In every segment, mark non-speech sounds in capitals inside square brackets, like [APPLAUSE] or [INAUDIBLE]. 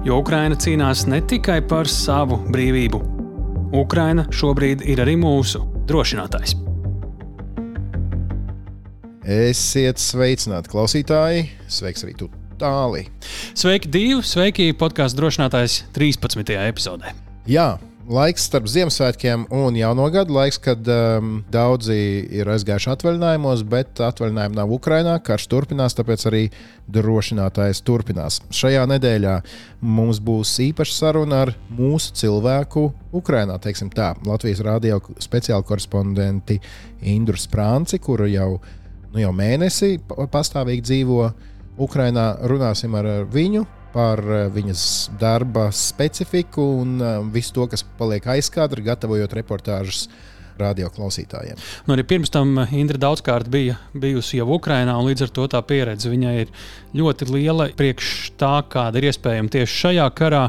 Jo Ukraina cīnās ne tikai par savu brīvību. Ukraina šobrīd ir arī mūsu drošinātājs. Esiet sveicināti, klausītāji! Sveiks arī tu! Tālī. Sveiki, divi! Sveiki, podkāstu drošinātājs 13. epizodē. Jā, laiks starp Ziemassvētkiem un Jauno gadu. Laiks, kad um, daudzi ir aizgājuši atvaļinājumos, bet atvaļinājumi nav Ukrajinā. Karš turpinās, tāpēc arī drošinātājs turpinās. Šajā nedēļā mums būs īpaša saruna ar mūsu cilvēku Ukrajinā. Latvijas radio speciāla korespondenti Indru Sprānci, kuru jau, nu, jau mēnesi pastāvīgi dzīvo Ukrajinā. Runāsim ar viņu par eh, viņas darba specifiku un eh, visu to, kas paliek aizkadra, gatavojot reportāžus radioklausītājiem. Nu, arī pirms tam Indra daudzkārt bija bijusi jau Ukrajinā, un līdz ar to tā pieredze viņai ir ļoti liela priekš tā, kāda ir iespējama tieši šajā karā.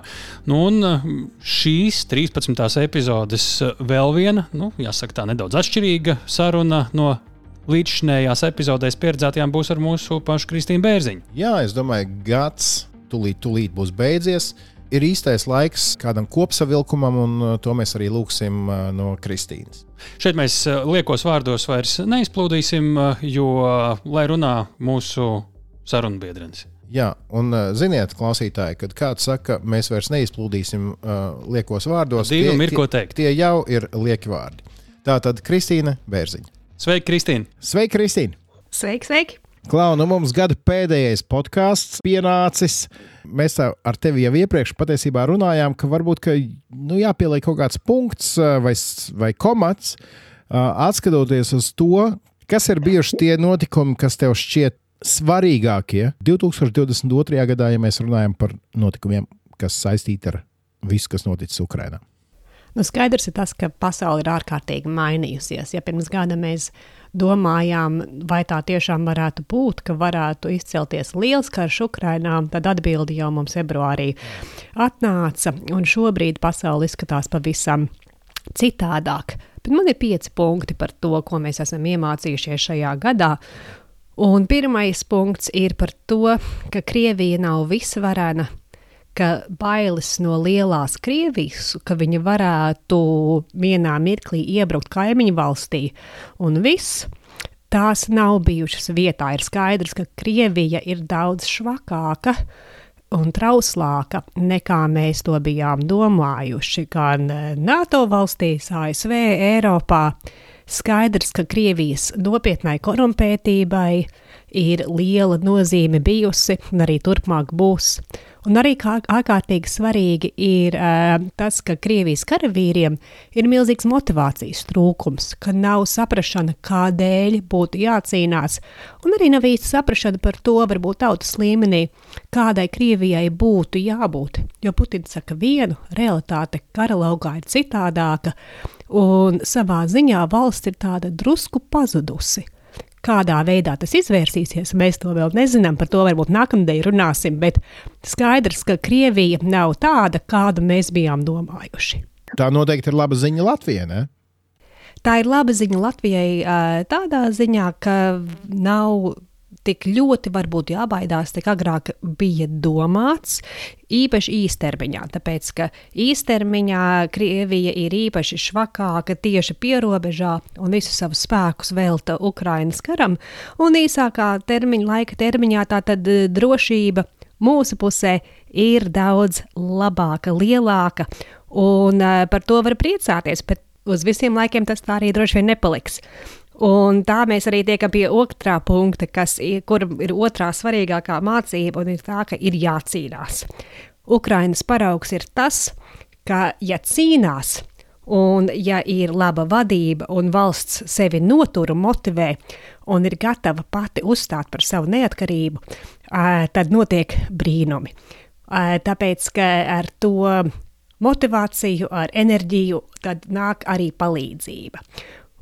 Nu, un eh, šīs 13. epizodes vēl viena, nu, jāsaka, tā nedaudz atšķirīga saruna no līdzšinējās epizodēs pieredzētajām būs ar mūsu pašu Kristīnu Bērziņu. Jā, es domāju, gads tūlīt, tūlīt būs beidzies. Ir īstais laiks kādam kopsavilkumam, un uh, to mēs arī lūgsim uh, no Kristīnas. Šeit mēs uh, liekos vārdos vairs neizplūdīsim, jo, lai runā mūsu sarunbiedrens. Jā, un ziniet, klausītāji, kad kāds saka, mēs vairs neizplūdīsim uh, liekos vārdos, tie, ir, ko teikt. tie jau ir lieki vārdi. Tā tad Kristīna Bērziņa. Sveiki, Kristīna! Sveiki, Kristīna! Sveiki, sveiki! Klau, nu mums gada pēdējais podkāsts pienācis. Mēs ar tevi jau iepriekš patiesībā runājām, ka varbūt ka, nu, jāpieliek kaut kāds punkts vai, vai komats, atskatoties uz to, kas ir bijuši tie notikumi, kas tev šķiet svarīgākie 2022. gadā, ja mēs runājam par notikumiem, kas saistīti ar visu, kas noticis Ukrajinā. Nu, skaidrs ir tas, ka pasaule ir ārkārtīgi mainījusies. Ja pirms gada mēs domājām, vai tā tiešām varētu būt, ka varētu izcelties liels karš Ukrajinā, tad atbildi jau mums februārī atnāca, un šobrīd pasaule izskatās pavisam citādāk. Bet man ir pieci punkti par to, ko mēs esam iemācījušies šajā gadā. Un pirmais punkts ir par to, ka Krievija nav visvarena, ka bailes no lielās Krievijas, ka viņa varētu vienā mirklī iebrukt kaimiņu valstī, un viss. Tās nav bijušas vietā. Ir skaidrs, ka Krievija ir daudz švakāka un trauslāka nekā mēs to bijām domājuši. Gan NATO valstīs, ASV, Eiropā. Skaidrs, ka Krievijas nopietnai korumpētībai ir liela nozīme bijusi un arī turpmāk būs. Un arī kā ārkārtīgi svarīgi ir uh, tas, ka Krievijas karavīriem ir milzīgs motivācijas trūkums, ka nav saprašana, kādēļ būtu jācīnās, un arī nav īsti saprašana par to, varbūt tautas līmenī, kādai Krievijai būtu jābūt. Jo Putins saka vienu, realitāte kara laukā ir citādāka, un savā ziņā valsts ir tāda drusku pazudusi. Kādā veidā tas izvērsīsies, mēs to vēl nezinām. Par to varbūt nākamnedēļ runāsim, bet skaidrs, ka Krievija nav tāda, kādu mēs bijām domājuši. Tā noteikti ir laba ziņa Latvijai. Ne? Tā ir laba ziņa Latvijai tādā ziņā, ka nav tik ļoti varbūt jābaidās, cik agrāk bija domāts, īpaši īstermiņā. Tāpēc, ka īstermiņā Krievija ir īpaši švakāka tieši pierobežā un visu savus spēkus velta Ukrainas karam, un īsākā termiņa, laika termiņā tā tad eh, drošība mūsu pusē ir daudz labāka, lielāka, un uh, par to var priecāties, bet uz visiem laikiem tas tā arī droši vien nepaliks. Un tā mēs arī tiekam pie otrā punkta, kas ir, kur ir otrā svarīgākā mācība, un ir tā, ka ir jācīnās. Ukrainas paraugs ir tas, ka ja cīnās, un ja ir laba vadība un valsts sevi notur un motivē, un ir gatava pati uzstāt par savu neatkarību, tad notiek brīnumi. Tāpēc, ka ar to motivāciju, ar enerģiju, tad nāk arī palīdzība.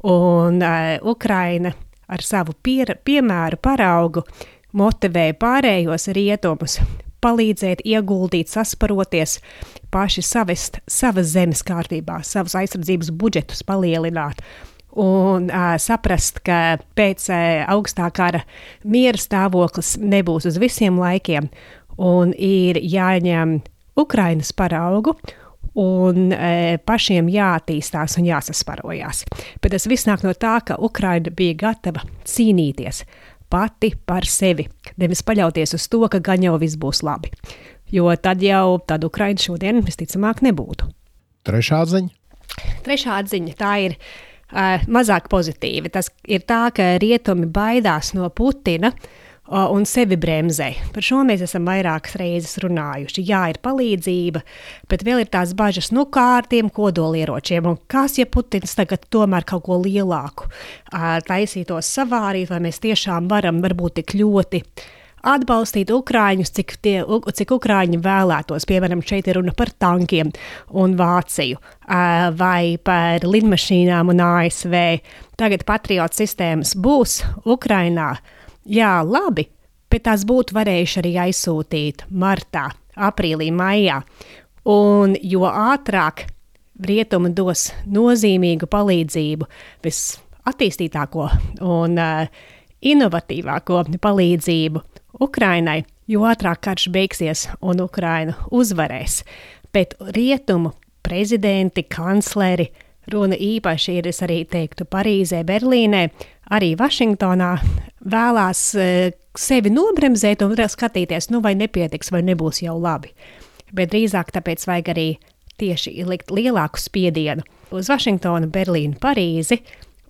Un uh, Ukraina ar savu pier, piemēru paraugu motivē pārējos rietumus palīdzēt, ieguldīt, sasparoties, paši savest savas zemes kārtībā, savus aizsardzības budžetus palielināt. Un uh, saprast, ka pēc uh, augstā kara miera stāvoklis nebūs uz visiem laikiem, un ir jāņem Ukrainas paraugu un e, pašiem jāattīstās un jāsasparojās. Bet tas viss nāk no tā, ka Ukraina bija gatava cīnīties pati par sevi, nevis paļauties uz to, ka gan jau viss būs labi. Jo tad jau tad Ukraina šodien visticamāk nebūtu. Trešā atziņa? Trešā atziņa tā ir uh, mazāk pozitīva. Tas ir tā, ka rietumi baidās no Putina. Uh, un sevi bremzē. Par šo mēs esam vairākas reizes runājuši. Jā, ir palīdzība, bet vēl ir tās bažas, nu, kā ar tiem kodolieročiem, un kas, ja Putins tagad tomēr kaut ko lielāku taisītos savārīt, vai mēs tiešām varam varbūt tik ļoti atbalstīt ukrāņus, cik, tie, cik ukrāņi vēlētos. Piemēram, šeit ir runa par tankiem un Vāciju, vai par lidmašīnām un ASV. Tagad patriotu sistēmas būs Ukrainā Jā, labi, bet tās būtu varējuši arī aizsūtīt martā, aprīlī, maijā. Un jo ātrāk rietumi dos nozīmīgu palīdzību, visattīstītāko un uh, inovatīvāko palīdzību Ukrainai, jo ātrāk karš beigsies un Ukraina uzvarēs. Bet rietumu prezidenti, kancleri, runa īpaši ir, es arī teiktu, Parīzē, Berlīnē, arī Vašingtonā vēlās e, sevi nobremzēt un skatīties, nu vai nepietiks, vai nebūs jau labi. Bet drīzāk tāpēc vajag arī tieši likt lielāku spiedienu uz Vašingtonu, Berlīnu, Parīzi,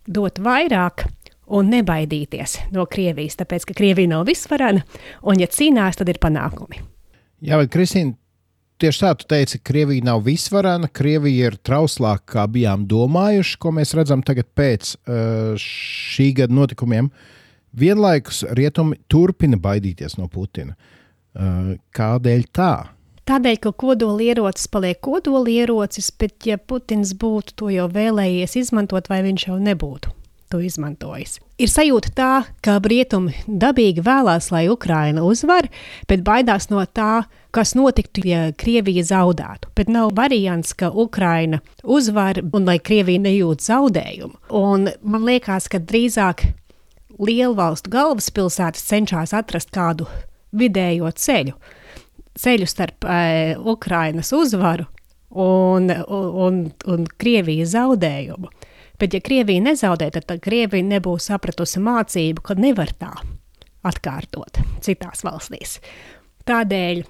dot vairāk un nebaidīties no Krievijas, tāpēc ka Krievija nav visvarana, un ja cīnās, tad ir panākumi. Jā, bet Kristīna, tieši tā, tu teici, ka Krievija nav visvarana, Krievija ir trauslāka, kā bijām domājuši, ko mēs redzam tagad pēc uh, šī gada notikumiem. Vienlaikus rietumi turpina baidīties no Putina. Uh, kādēļ tā? Tādēļ, ka kodolierocis paliek kodolierocis, bet ja Putins būtu to jau vēlējies izmantot, vai viņš jau nebūtu to izmantojis. Ir sajūta tā, ka rietumi dabīgi vēlās, lai Ukraina uzvar, bet baidās no tā, kas notiktu, ja Krievija zaudētu. Bet nav variants, ka Ukraina uzvar un lai Krievija nejūt zaudējumu. Un man liekas, ka drīzāk lielvalstu galvaspilsētas cenšas atrast kādu vidējo ceļu, ceļu starp e, Ukrainas uzvaru un, un, un, Krievijas zaudējumu. Bet, ja Krievija nezaudē, tad, tad Krievija nebūs sapratusi mācību, ka nevar tā atkārtot citās valstīs. Tādēļ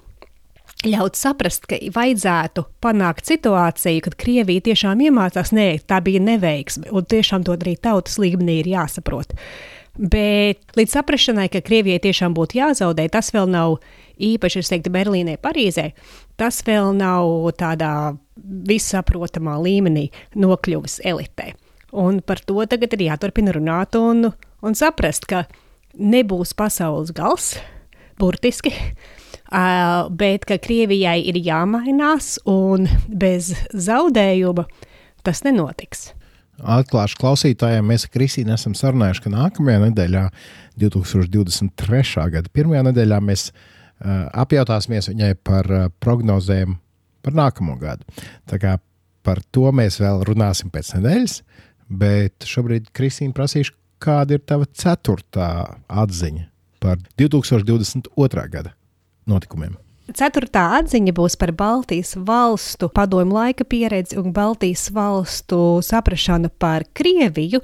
ļaut saprast, ka vajadzētu panākt situāciju, kad Krievija tiešām iemācās, nē, tā bija neveiksme, un tiešām to arī tautas līmenī ir jāsaprot. Bet līdz saprašanai, ka Krievijai tiešām būtu jāzaudē, tas vēl nav īpaši, es teiktu, Berlīnē, Parīzē. Tas vēl nav tādā vissaprotamā līmenī nokļuvis elitei. Un par to tagad ir jāturpina runāt un, un saprast, ka nebūs pasaules gals, burtiski, uh, bet ka Krievijai ir jāmainās un bez zaudējuma tas nenotiks. Atklāšu klausītājiem, mēs ar Kristīnu esam sarunājuši, ka nākamajā nedēļā, 2023. gada pirmajā nedēļā, mēs uh, apjautāsimies viņai par uh, prognozēm par nākamo gadu. Tā kā par to mēs vēl runāsim pēc nedēļas. Bet šobrīd, Kristīna, prasīšu, kāda ir tava ceturtā atziņa par 2022. gada notikumiem? Ceturtā atziņa būs par Baltijas valstu padomu laika pieredzi un Baltijas valstu saprāšanu par Krieviju,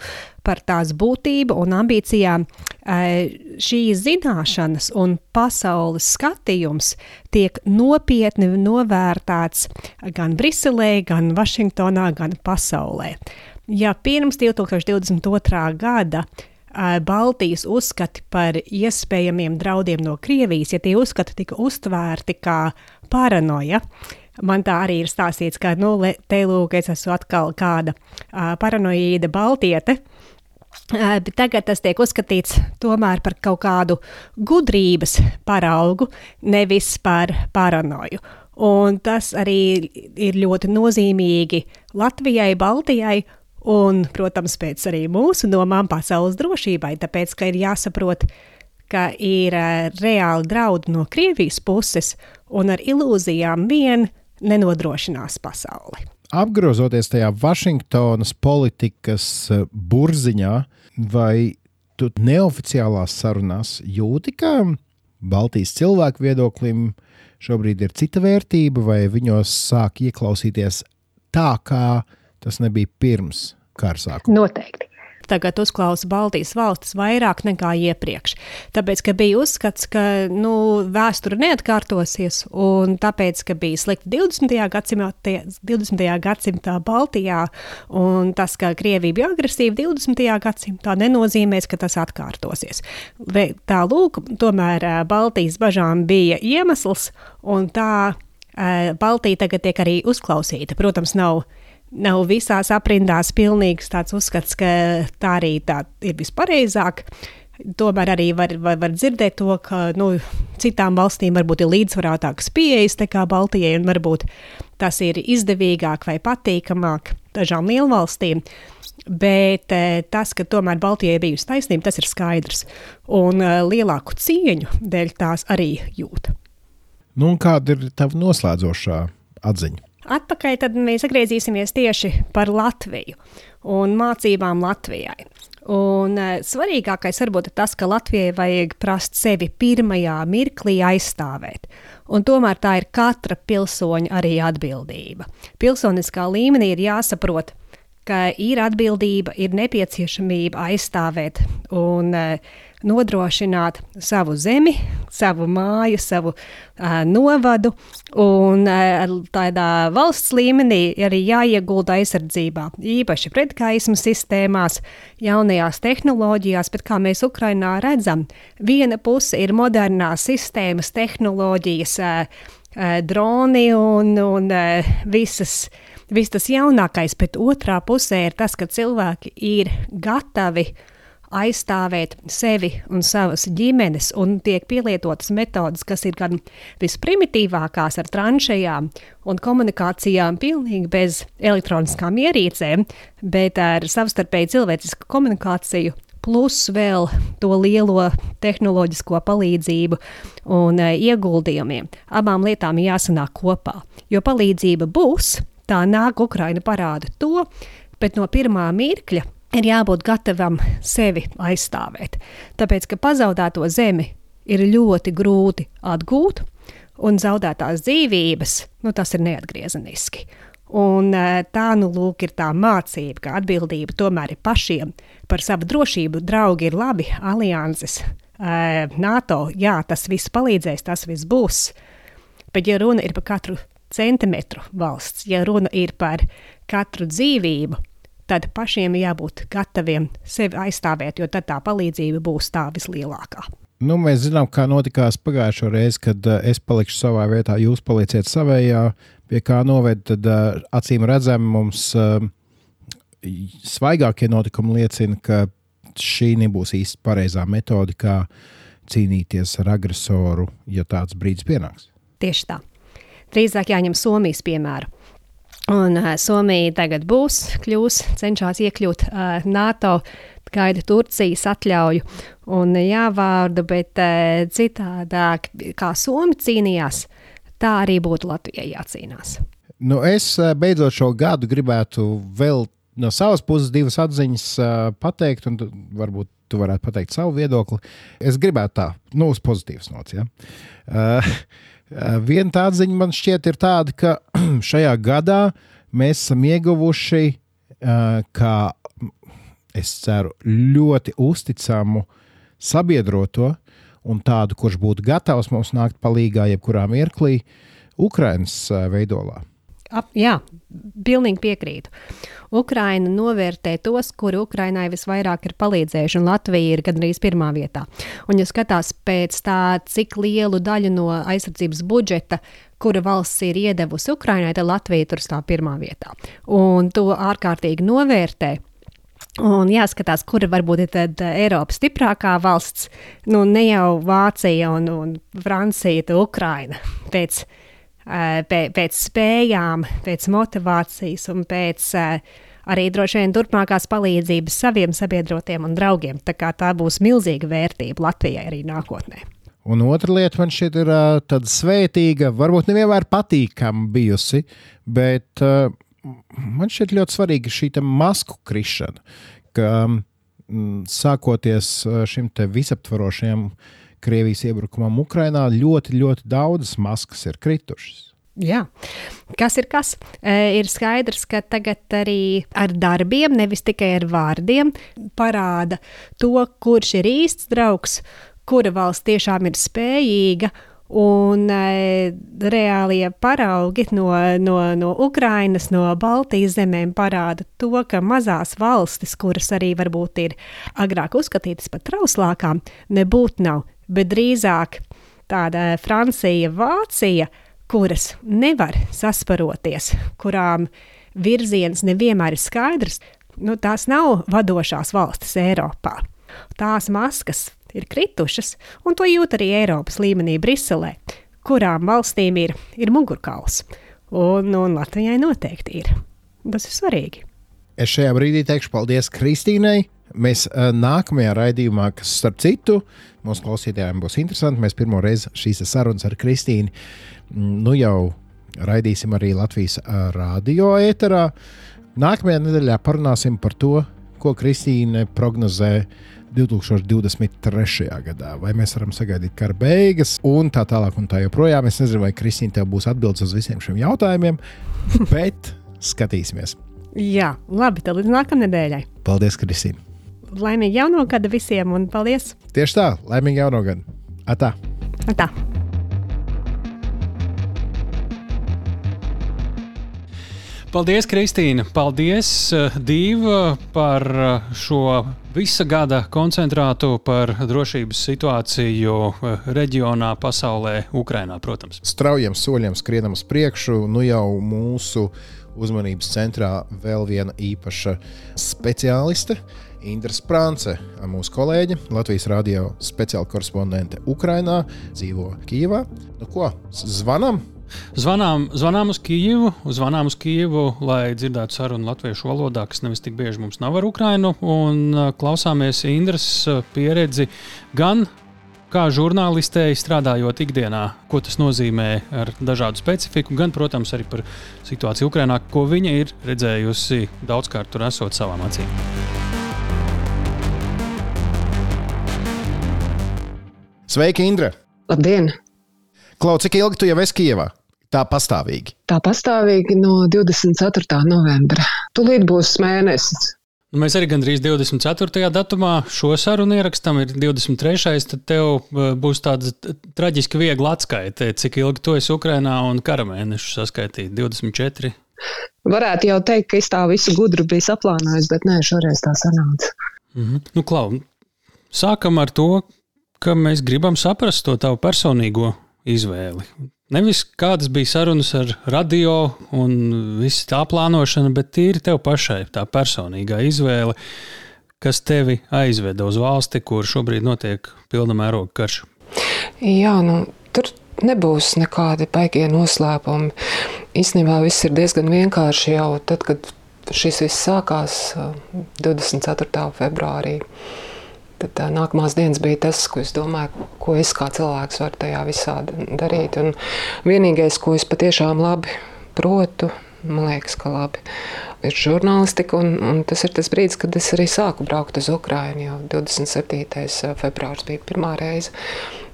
par tās būtību un ambīcijām. Šīs zināšanas un pasaules skatījums tiek nopietni novērtēts gan Briselē, gan Vašingtonā, gan pasaulē ja pirms 2022. gada Baltijas uzskati par iespējamiem draudiem no Krievijas, ja tie uzskati tika uztvērti kā paranoja, man tā arī ir stāstīts, ka, nu, te lūk, es esmu atkal kāda paranoīda baltiete. Bet tagad tas tiek uzskatīts tomēr par kaut kādu gudrības paraugu, nevis par paranoju. Un tas arī ir ļoti nozīmīgi Latvijai, Baltijai un, protams, pēc arī mūsu domām pasaules drošībai, tāpēc, ka ir jāsaprot, ka ir uh, reāli draudi no Krievijas puses, un ar ilūzijām vien nenodrošinās pasauli. Apgrozoties tajā Vašingtonas politikas uh, burziņā, vai tu neoficiālās sarunās jūti, ka Baltijas cilvēku viedoklim šobrīd ir cita vērtība, vai viņos sāk ieklausīties tā, kā tas nebija pirms kara sākuma? Noteikti tagad uzklausa Baltijas valstis vairāk nekā iepriekš. Tāpēc, ka bija uzskats, ka nu, vēsture neatkārtosies, un tāpēc, ka bija slikti 20. gadsimtā, 20. gadsimtā Baltijā, un tas, ka Krievija bija agresīva 20. gadsimtā, nenozīmēs, ka tas atkārtosies. Tā lūk, tomēr Baltijas bažām bija iemesls, un tā Baltija tagad tiek arī uzklausīta. Protams, nav nav visās aprindās pilnīgs tāds uzskats, ka tā arī tā ir vispareizāk. Tomēr arī var, var, var dzirdēt to, ka nu, citām valstīm varbūt ir līdzsvarotākas pieejas nekā Baltijai, un varbūt tas ir izdevīgāk vai patīkamāk dažām lielvalstīm. Bet eh, tas, ka tomēr Baltijai bijusi taisnība, tas ir skaidrs. Un eh, lielāku cieņu dēļ tās arī jūt. Nu, kāda ir tava noslēdzošā atziņa? Atpakaļ tad mēs atgriezīsimies tieši par Latviju un mācībām Latvijai. Un uh, svarīgākais varbūt ir tas, ka Latvijai vajag prast sevi pirmajā mirklī aizstāvēt. Un tomēr tā ir katra pilsoņa arī atbildība. Pilsoniskā līmenī ir jāsaprot, ka ir atbildība, ir nepieciešamība aizstāvēt un uh, nodrošināt savu zemi, savu māju, savu uh, novadu. Un uh, tādā valsts līmenī arī jāiegulda aizsardzībā, īpaši pretgaismas sistēmās, jaunajās tehnoloģijās, bet kā mēs Ukrainā redzam, viena puse ir modernās sistēmas, tehnoloģijas, uh, uh, droni un, un uh, visas. Viss tas jaunākais, bet otrā pusē ir tas, ka cilvēki ir gatavi uh, aizstāvēt sevi un savas ģimenes, un tiek pielietotas metodas, kas ir gan visprimitīvākās ar tranšējām un komunikācijām, pilnīgi bez elektroniskām ierīcēm, bet ar savstarpēji cilvēcisku komunikāciju. Plus vēl to lielo tehnoloģisko palīdzību un e, ieguldījumiem. Abām lietām jāsanāk kopā. Jo palīdzība būs, tā nāk, Ukraina parāda to, bet no pirmā mirkļa ir jābūt gatavam sevi aizstāvēt. Tāpēc, ka pazaudēto zemi ir ļoti grūti atgūt, un zaudētās dzīvības, nu, tas ir neatgriezeniski. Un e, tā nu lūk ir tā mācība, ka atbildība tomēr ir pašiem par savu drošību. Draugi ir labi, alianses, e, NATO, jā, tas viss palīdzēs, tas viss būs. Bet, ja runa ir par katru centimetru valsts, ja runa ir par katru dzīvību, tad pašiem jābūt gataviem sevi aizstāvēt, jo tad tā palīdzība būs tā vislielākā. Nu, mēs zinām, kā notikās pagājušo reizi, kad uh, es palikšu savā vietā, jūs paliksiet savējā, pie kā noved, tad uh, acīm redzami mums uh, svaigākie notikumi liecina, ka šī nebūs īsti pareizā metode, kā cīnīties ar agresoru, ja tāds brīdis pienāks. Tieši tā. Drīzāk jāņem Somijas piemēru. Un uh, Somija tagad būs, kļūs, cenšas iekļūt uh, NATO, gaida Turcijas atļauju un jāvārdu, bet uh, citādāk, kā Somija cīnījās, tā arī būtu Latvijai jācīnās. Nu, es beidzot šo gadu gribētu vēl no savas puses divas atziņas uh, pateikt, un varbūt tu varētu pateikt savu viedokli. Es gribētu tā, nu, uz pozitīvas nots. Ja? Uh, viena tā atziņa man šķiet ir tāda, ka [CLEARS THROAT] šajā gadā mēs esam ieguvuši, kā es ceru, ļoti uzticamu sabiedroto un tādu, kurš būtu gatavs mums nākt palīdzīgā jebkurā mirklī Ukraiņas veidolā. Ap, jā, pilnīgi piekrītu. Ukraina novērtē tos, kuri Ukrainai visvairāk ir palīdzējuši, un Latvija ir gandrīz pirmā vietā. Un, ja skatās pēc tā, cik lielu daļu no aizsardzības budžeta, kura valsts ir iedevusi Ukrainai, tad Latvija tur stāv pirmā vietā. Un to ārkārtīgi novērtē. Un jāskatās, kura varbūt ir tad Eiropas stiprākā valsts, nu ne jau Vācija un, un Francija, bet Ukraina. Pēc pēc spējām, pēc motivācijas un pēc arī droši vien turpmākās palīdzības saviem sabiedrotiem un draugiem. Tā, tā būs milzīga vērtība Latvijai arī nākotnē. Un otra lieta man šķiet ir uh, tāda svētīga, varbūt nevienmēr patīkama bijusi, bet uh, man šķiet ļoti svarīga šī masku krišana. Ka, um, sākoties šim visaptvarošajam Krievijas iebrukumam Ukrajinā, ļoti, ļoti daudzas maskas ir kritušas. Jā. Kas ir kas? E, ir skaidrs, ka tagad arī ar darbiem, nevis tikai ar vārdiem, parāda to, kurš ir īsts draugs, kura valsts tiešām ir spējīga. Un e, reālie paraugi no, no, no Ukrainas, no Baltijas zemēm parāda to, ka mazās valstis, kuras arī varbūt ir agrāk uzskatītas par trauslākām, nebūtu nav, bet drīzāk tāda Francija, Vācija, kuras nevar sasparoties, kurām virziens nevienmēr ir skaidrs, nu, tās nav vadošās valstis Eiropā. Tās maskas ir kritušas, un to jūt arī Eiropas līmenī Briselē, kurām valstīm ir, ir mugurkauls. Un, un Latvijai noteikti ir. Tas ir svarīgi. Es šajā brīdī teikšu paldies Kristīnai. Mēs uh, nākamajā raidījumā, kas starp citu mūsu klausītājiem būs interesanti, mēs pirmo reizi šīs sarunas ar Kristīnu mm, nu jau raidīsim arī Latvijas radio ēterā. Nākamajā nedēļā parunāsim par to, ko Kristīne prognozē uh, 2023. gadā. Vai mēs varam sagaidīt kara beigas, un tā tālāk, un tā joprojām. Es nezinu, vai Kristīna tev būs atbildes uz visiem šiem jautājumiem, bet skatīsimies. Jā, labi, tad līdz nākamnedēļai. Paldies, Kristīna! Laimīgi jauno gadu visiem, un paldies! Tieši tā, laimīgi jauno gadu! Atā! Atā. Paldies, Kristīna! Paldies, uh, Dīva, par uh, šo visa gada koncentrātu par drošības situāciju uh, reģionā, pasaulē, Ukrajinā, protams. Straujiem soļiem skrienam uz priekšu, nu jau mūsu uzmanības centrā vēl viena īpaša speciāliste. Indra Sprānce, mūsu kolēģe, Latvijas radio speciāla korespondente Ukrajinā, dzīvo Kijavā. Nu ko, zvanam! Zvanām, zvanām uz Kijivu, zvanām uz Kijivu, lai dzirdētu sarunu latviešu valodā, kas nevis tik bieži mums nav ar Ukrajinu, klausāmies Indras pieredzi gan kā žurnālistei strādājot ikdienā, ko tas nozīmē ar dažādu specifiku, gan, protams, arī par situāciju Ukrajinā, ko viņa ir redzējusi daudzkārt tur esot savām acīm. Sveiki, Indra! Labdien! Klau, cik ilgi tu jau esi Kijavā? Tā pastāvīgi. Tā pastāvīgi no 24. novembra. Tūlīt būs mēnesis. Nu, mēs arī gandrīz 24. datumā šo sarunu ierakstām, ir 23. Tad tev e, būs tāda traģiski viegla atskaite, cik ilgi tu esi Ukrajinā un kara mēnešu saskaitīt. 24. Varētu jau teikt, ka es tā visu gudru biju saplānojis, bet nē, šoreiz tā sanāca. Mm -hmm. nu, Klau, sākam ar to, ka mēs gribam saprast to tavu personīgo izvēli. Nevis kādas bija sarunas ar radio un viss tā plānošana, bet tīri tev pašai tā personīgā izvēle, kas tevi aizveda uz valsti, kur šobrīd notiek pilna mēroga karš. Jā, nu, tur nebūs nekādi baigie noslēpumi. Īsnībā viss ir diezgan vienkārši jau tad, kad šis viss sākās 24. februārī. Tad tā, nākamās dienas bija tas, ko es domāju, ko es kā cilvēks varu tajā visā darīt. Un vienīgais, ko es patiešām labi protu, man liekas, ka labi ir žurnālistika. Un, un tas ir tas brīdis, kad es arī sāku braukt uz Ukrajinu. Jau 27. februāris bija pirmā reize.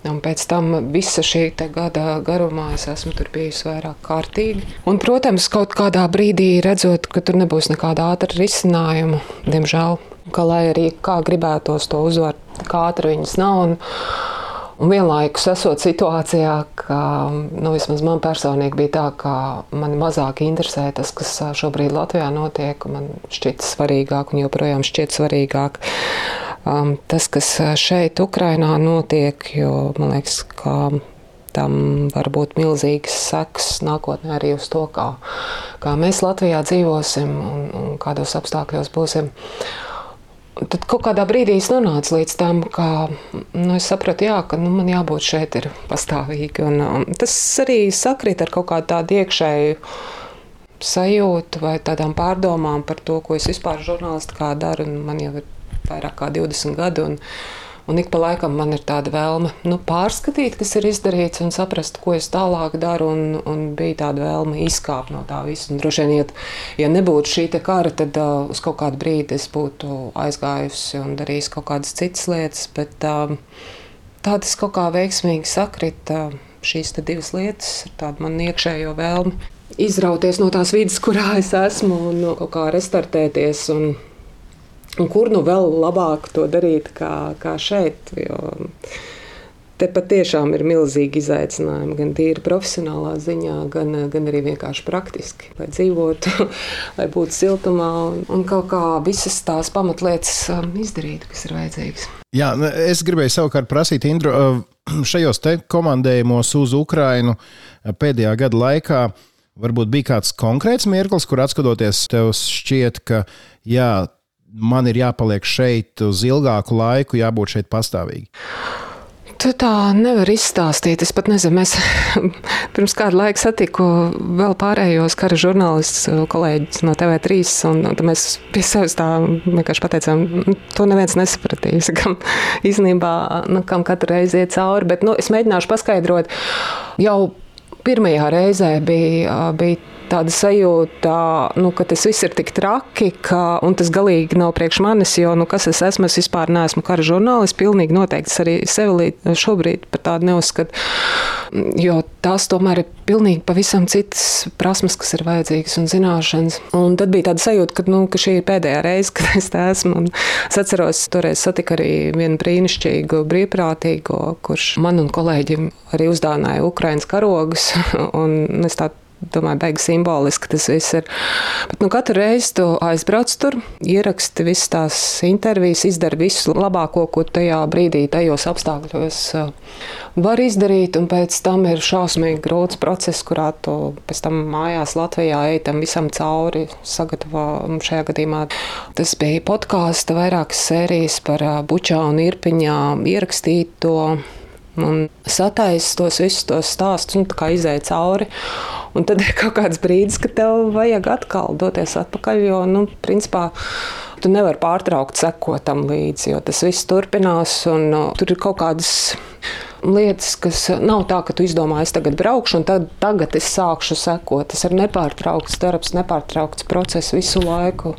Un pēc tam visa šī gada garumā es esmu tur bijusi vairāk kārtīgi. Un, protams, kaut kādā brīdī redzot, ka tur nebūs nekāda ātra risinājuma, diemžēl ka, lai arī kā gribētos to uzvaru, kā ātri viņas nav. Un, Un vienlaikus esot situācijā, ka nu, vismaz man personīgi bija tā, ka man mazāk interesē tas, kas šobrīd Latvijā notiek. Man šķiet svarīgāk un joprojām šķiet svarīgāk um, tas, kas šeit, Ukrajinā, notiek. Jo man liekas, ka tam var būt milzīgs seks nākotnē arī uz to, kā, kā mēs Latvijā dzīvosim un, un kādos apstākļos būsim. Tad kaut kādā brīdī es nonācu līdz tam, ka nu, es sapratu, jā, ka nu, man jābūt šeit ir pastāvīgi. Un, um, tas arī sakrīt ar kaut kādu tādu iekšēju sajūtu vai tādām pārdomām par to, ko es vispār žurnālistikā daru. Man jau ir vairāk kā 20 gadi. Un, Un ik pa laikam man ir tāda vēlme nu, pārskatīt, kas ir izdarīts, un saprast, ko es tālāk daru. Un, un bija tāda vēlme izkāpt no tā visa. Un, droši vien, ja nebūtu šī kara, tad uh, uz kaut kādu brīdi es būtu aizgājusi un darījusi kaut kādas citas lietas. Bet uh, tā tas kaut kā veiksmīgi sakrita. Uh, šīs divas lietas ir tāda man iekšējo vēlme izrauties no tās vidas, kurā es esmu, un kaut kā restartēties. Un, Un kur nu vēl labāk to darīt, kā, kā šeit? Jo te patiešām ir milzīgi izaicinājumi, gan tīri profesionālā ziņā, gan, gan arī vienkārši praktiski. Lai dzīvotu, [LAUGHS] lai būtu siltumā un, un kaut kā visas tās pamatlietas um, izdarītu, kas ir vajadzīgas. Jā, es gribēju savukārt prasīt, Indru, uh, [CLEARS THROAT] šajos komandējumos uz Ukrajinu uh, pēdējā gada laikā. Varbūt bija kāds konkrēts mirklis, kur atskatoties, tev šķiet, ka jā, man ir jāpaliek šeit uz ilgāku laiku, jābūt šeit pastāvīgi? Tu tā nevar izstāstīt. Es pat nezinu, mēs [LAUGHS] pirms kāda laika satiku vēl pārējos kara žurnālistus, kolēģis no TV3. Un, un mēs pie sevis tā vienkārši pateicām, nu, to neviens nesapratīs. [LAUGHS] Kam īstenībā, nu, kam katru reizi iet cauri. Bet nu, es mēģināšu paskaidrot. Jau pirmajā reizē bija, bija tāda sajūta, nu, ka tas viss ir tik traki, ka, un tas galīgi nav priekš manis, jo, nu, kas es esmu, es vispār neesmu kara žurnālists, pilnīgi noteikti es arī sevi šobrīd par tādu neuzskatu, jo tās tomēr ir pilnīgi pavisam citas prasmes, kas ir vajadzīgas un zināšanas. Un tad bija tāda sajūta, ka, nu, ka šī ir pēdējā reize, [LAUGHS] kad es te esmu. Un es atceros, toreiz satiku arī vienu brīnišķīgu brīvprātīgo, kurš man un kolēģim arī uzdāvināja Ukraiņas karogus. [LAUGHS] Un es tā domāju, beigas simboliski tas viss ir. Bet nu, katru reizi tu aizbrauc tur, ieraksti visas tās intervijas, izdari visu labāko, ko tajā brīdī, tajos apstākļos uh, var izdarīt. Un pēc tam ir šausmīgi grūts process, kurā tu pēc tam mājās Latvijā ej tam visam cauri, sagatavo šajā gadījumā. Tas bija podkāsts, vairākas sērijas par uh, Bučā un Irpiņā ierakstīto un sataisa tos visus tos stāstus, un kā izēja cauri. Un tad ir kaut kāds brīdis, kad tev vajag atkal doties atpakaļ, jo, nu, principā, tu nevari pārtraukt sekot tam līdzi, jo tas viss turpinās, un tur ir kaut kādas lietas, kas nav tā, ka tu izdomā, es tagad braukšu, un tad, tagad es sākšu sekot. Tas ir nepārtraukts darbs, nepārtraukts process visu laiku.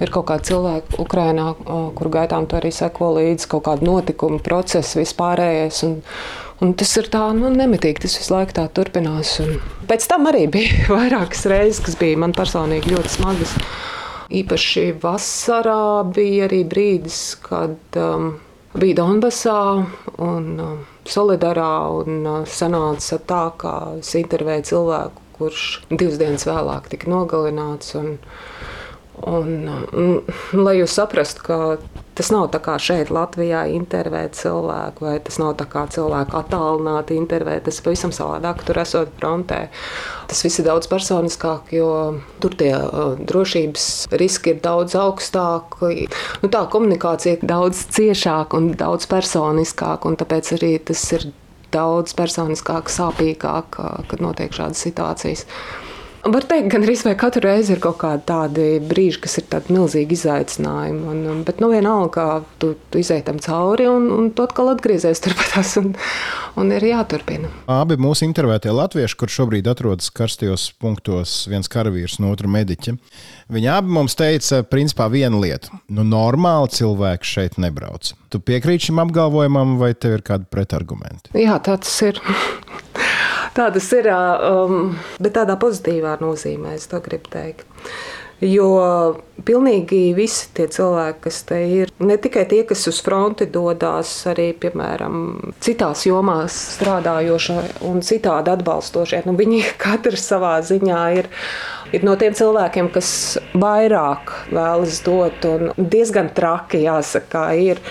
Ir kaut kādi cilvēki Ukrajinā, kur gaitām tu arī seko līdzi, kaut kāda notikuma, procesa, vispārējais. Un, Un tas ir tā, nu, nemitīgi. Tas visu laiku tā turpinās. Un pēc tam arī bija [LAUGHS] vairākas reizes, kas bija man personīgi ļoti smagas. Īpaši vasarā bija arī brīdis, kad um, bija Donbassā un um, Solidarā. Un, uh, sanāca tā, ka es intervēju cilvēku, kurš divas dienas vēlāk tika nogalināts. Un, Un, un, lai jūs saprastu, ka tas nav tā kā šeit, Latvijā, intervēt cilvēku, vai tas nav tā kā cilvēku attālināti intervēt. Tas ir pavisam savādāk, tur esot frontē. Tas viss ir daudz personiskāk, jo tur tie drošības riski ir daudz augstāki. Nu, tā komunikācija ir daudz ciešāka un daudz personiskāka, un tāpēc arī tas ir daudz personiskāk, sāpīgāk, kad notiek šādas situācijas. Var teikt, gan arī katru reizi ir kaut kādi tādi brīži, kas ir tādi milzīgi izaicinājumi. Un, un, bet, nu, vienalga, tu, tu izēj tam cauri un, un tu atkal atgriezies turpatās un, un ir jāturpina. Abi mūsu intervētie latvieši, kur šobrīd atrodas karstajos punktos, viens karavīrs un otrs mediķis, viņi abi mums teica, principā, vienu lietu. Nu, normāli cilvēki šeit nebrauc. Tu piekrīti šim apgalvojumam, vai tev ir kādi pretargumenti? Jā, tāds ir. Tā tas ir, um, bet tādā pozitīvā nozīmē, es to gribu teikt. Jo pilnīgi visi tie cilvēki, kas te ir, ne tikai tie, kas uz fronti dodas, arī, piemēram, citās jomās strādājošie un citādi atbalstošie, nu, viņi [LAUGHS] katrs savā ziņā ir, ir no tiem cilvēkiem, kas vairāk vēlas dot, un diezgan traki jāsaka, ir.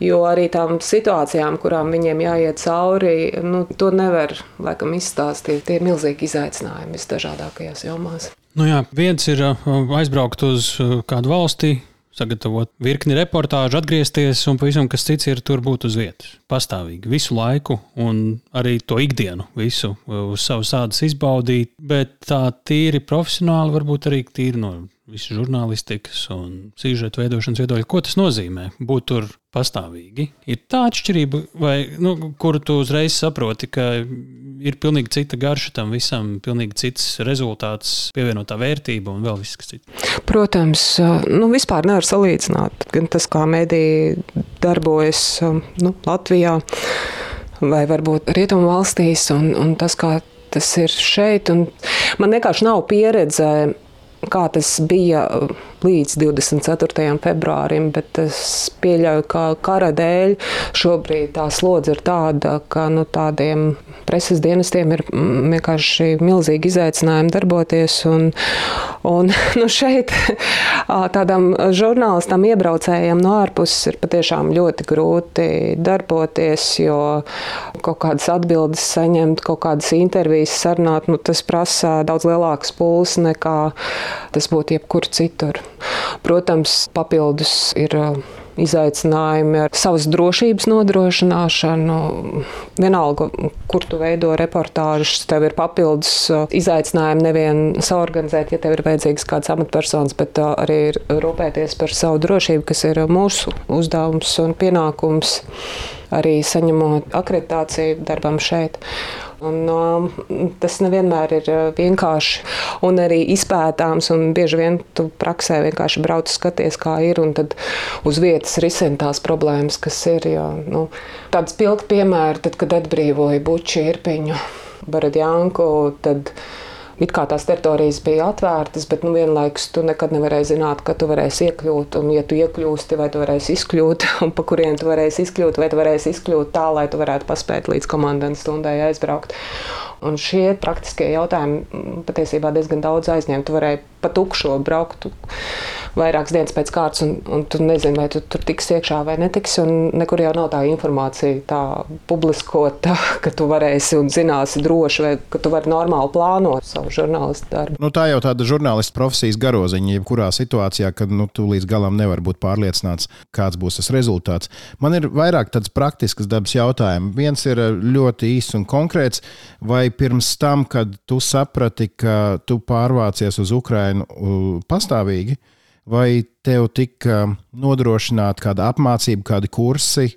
Jo arī tām situācijām, kurām viņiem jāiet cauri, nu, to nevar laikam izstāstīt. Tie ir milzīgi izaicinājumi visdažādākajās jomās. Nu jā, viens ir uh, aizbraukt uz uh, kādu valsti, sagatavot virkni reportāžu, atgriezties un pavisam kas cits ir tur būt uz vietas. Pastāvīgi, visu laiku un arī to ikdienu, visu uz savas ādas izbaudīt, bet tā tīri profesionāli, varbūt arī tīri no visu žurnālistikas un sižetu veidošanas viedokļa. Ko tas nozīmē būt tur pastāvīgi? Ir tā atšķirība, vai, nu, kuru tu uzreiz saproti, ka ir pilnīgi cita garša tam visam, pilnīgi cits rezultāts, pievienotā vērtība un vēl viss, kas cits. Protams, nu, vispār nevar salīdzināt. Gan tas, kā mēdī darbojas nu, Latvijā vai varbūt Rietumu valstīs, un, un tas, kā tas ir šeit. Un man vienkārši nav pieredze kā tas bija uh, līdz 24. februārim, bet es pieļauju, ka kara dēļ šobrīd tā slodze ir tāda, ka nu, tādiem preses dienestiem ir mm, vienkārši milzīgi izaicinājumi darboties. Un, un [LAUGHS] nu, šeit [LAUGHS] tādam žurnālistam, iebraucējiem no ārpuses ir patiešām ļoti grūti darboties, jo kaut kādas atbildes saņemt, kaut kādas intervijas sarunāt, nu, tas prasa daudz lielāks pūles nekā tas būtu jebkur citur. Protams, papildus ir uh, izaicinājumi ar savas drošības nodrošināšanu. Vienalga, kur tu veido reportāžus, tev ir papildus uh, izaicinājumi nevien saorganizēt, ja tev ir vajadzīgs kāds amatpersonas, bet uh, arī rūpēties par savu drošību, kas ir mūsu uzdevums un pienākums arī saņemot akreditāciju darbam šeit. Un, um, tas nevienmēr ir uh, vienkārši un arī izpētāms. Un bieži vien tu praksē vienkārši brauc, skaties, kā ir, un tad uz vietas risina tās problēmas, kas ir. Jo, nu, tāds pilns piemērs, kad atbrīvoja Buču, Irpiņu, Baradjanku. It kā tās teritorijas bija atvērtas, bet nu, vienlaikus tu nekad nevarēji zināt, ka tu varēsi iekļūt. Un, ja tu iekļūsti, vai tu varēsi izkļūt, [LAUGHS] un pa kuriem tu varēsi izkļūt, vai tu varēsi izkļūt tā, lai tu varētu paspēt līdz komandas stundai aizbraukt. Un šie praktiskie jautājumi patiesībā diezgan daudz aizņem. Tu varēji pa tukšo braukt vairākas dienas pēc kārtas, un, un tu nezini, vai tu tur tiks iekšā vai netiks. Nekur jau nav tā informācija tā publiskota, ka tu varēsi un zināsi droši, vai ka tu vari normāli plānot savu žurnālistu darbu. Nu, tā jau tāda žurnālistu profesijas garoziņa, jebkurā situācijā, kad nu, tu līdz galam nevar būt pārliecināts, kāds būs tas rezultāts. Man ir vairāk tāds praktisks dabas jautājums. Viens ir ļoti īss un konkrēts. Vai pirms tam, kad tu saprati, ka tu pārvācies uz Ukrajinu pastāvīgi, vai tev tika nodrošināta kāda apmācība, kādi kursi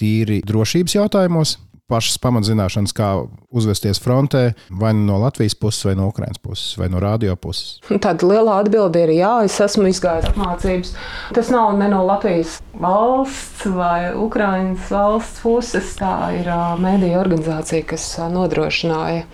tīri drošības jautājumos? pašas pamatzināšanas, kā uzvesties frontē, vai nu no Latvijas puses, vai no Ukraiņas puses, vai no radio puses? [LAUGHS] Tāda liela atbilde ir jā, es esmu izgājis apmācības. Tas nav ne no Latvijas valsts vai Ukraiņas valsts puses. Tā ir mēdīja organizācija, kas nodrošināja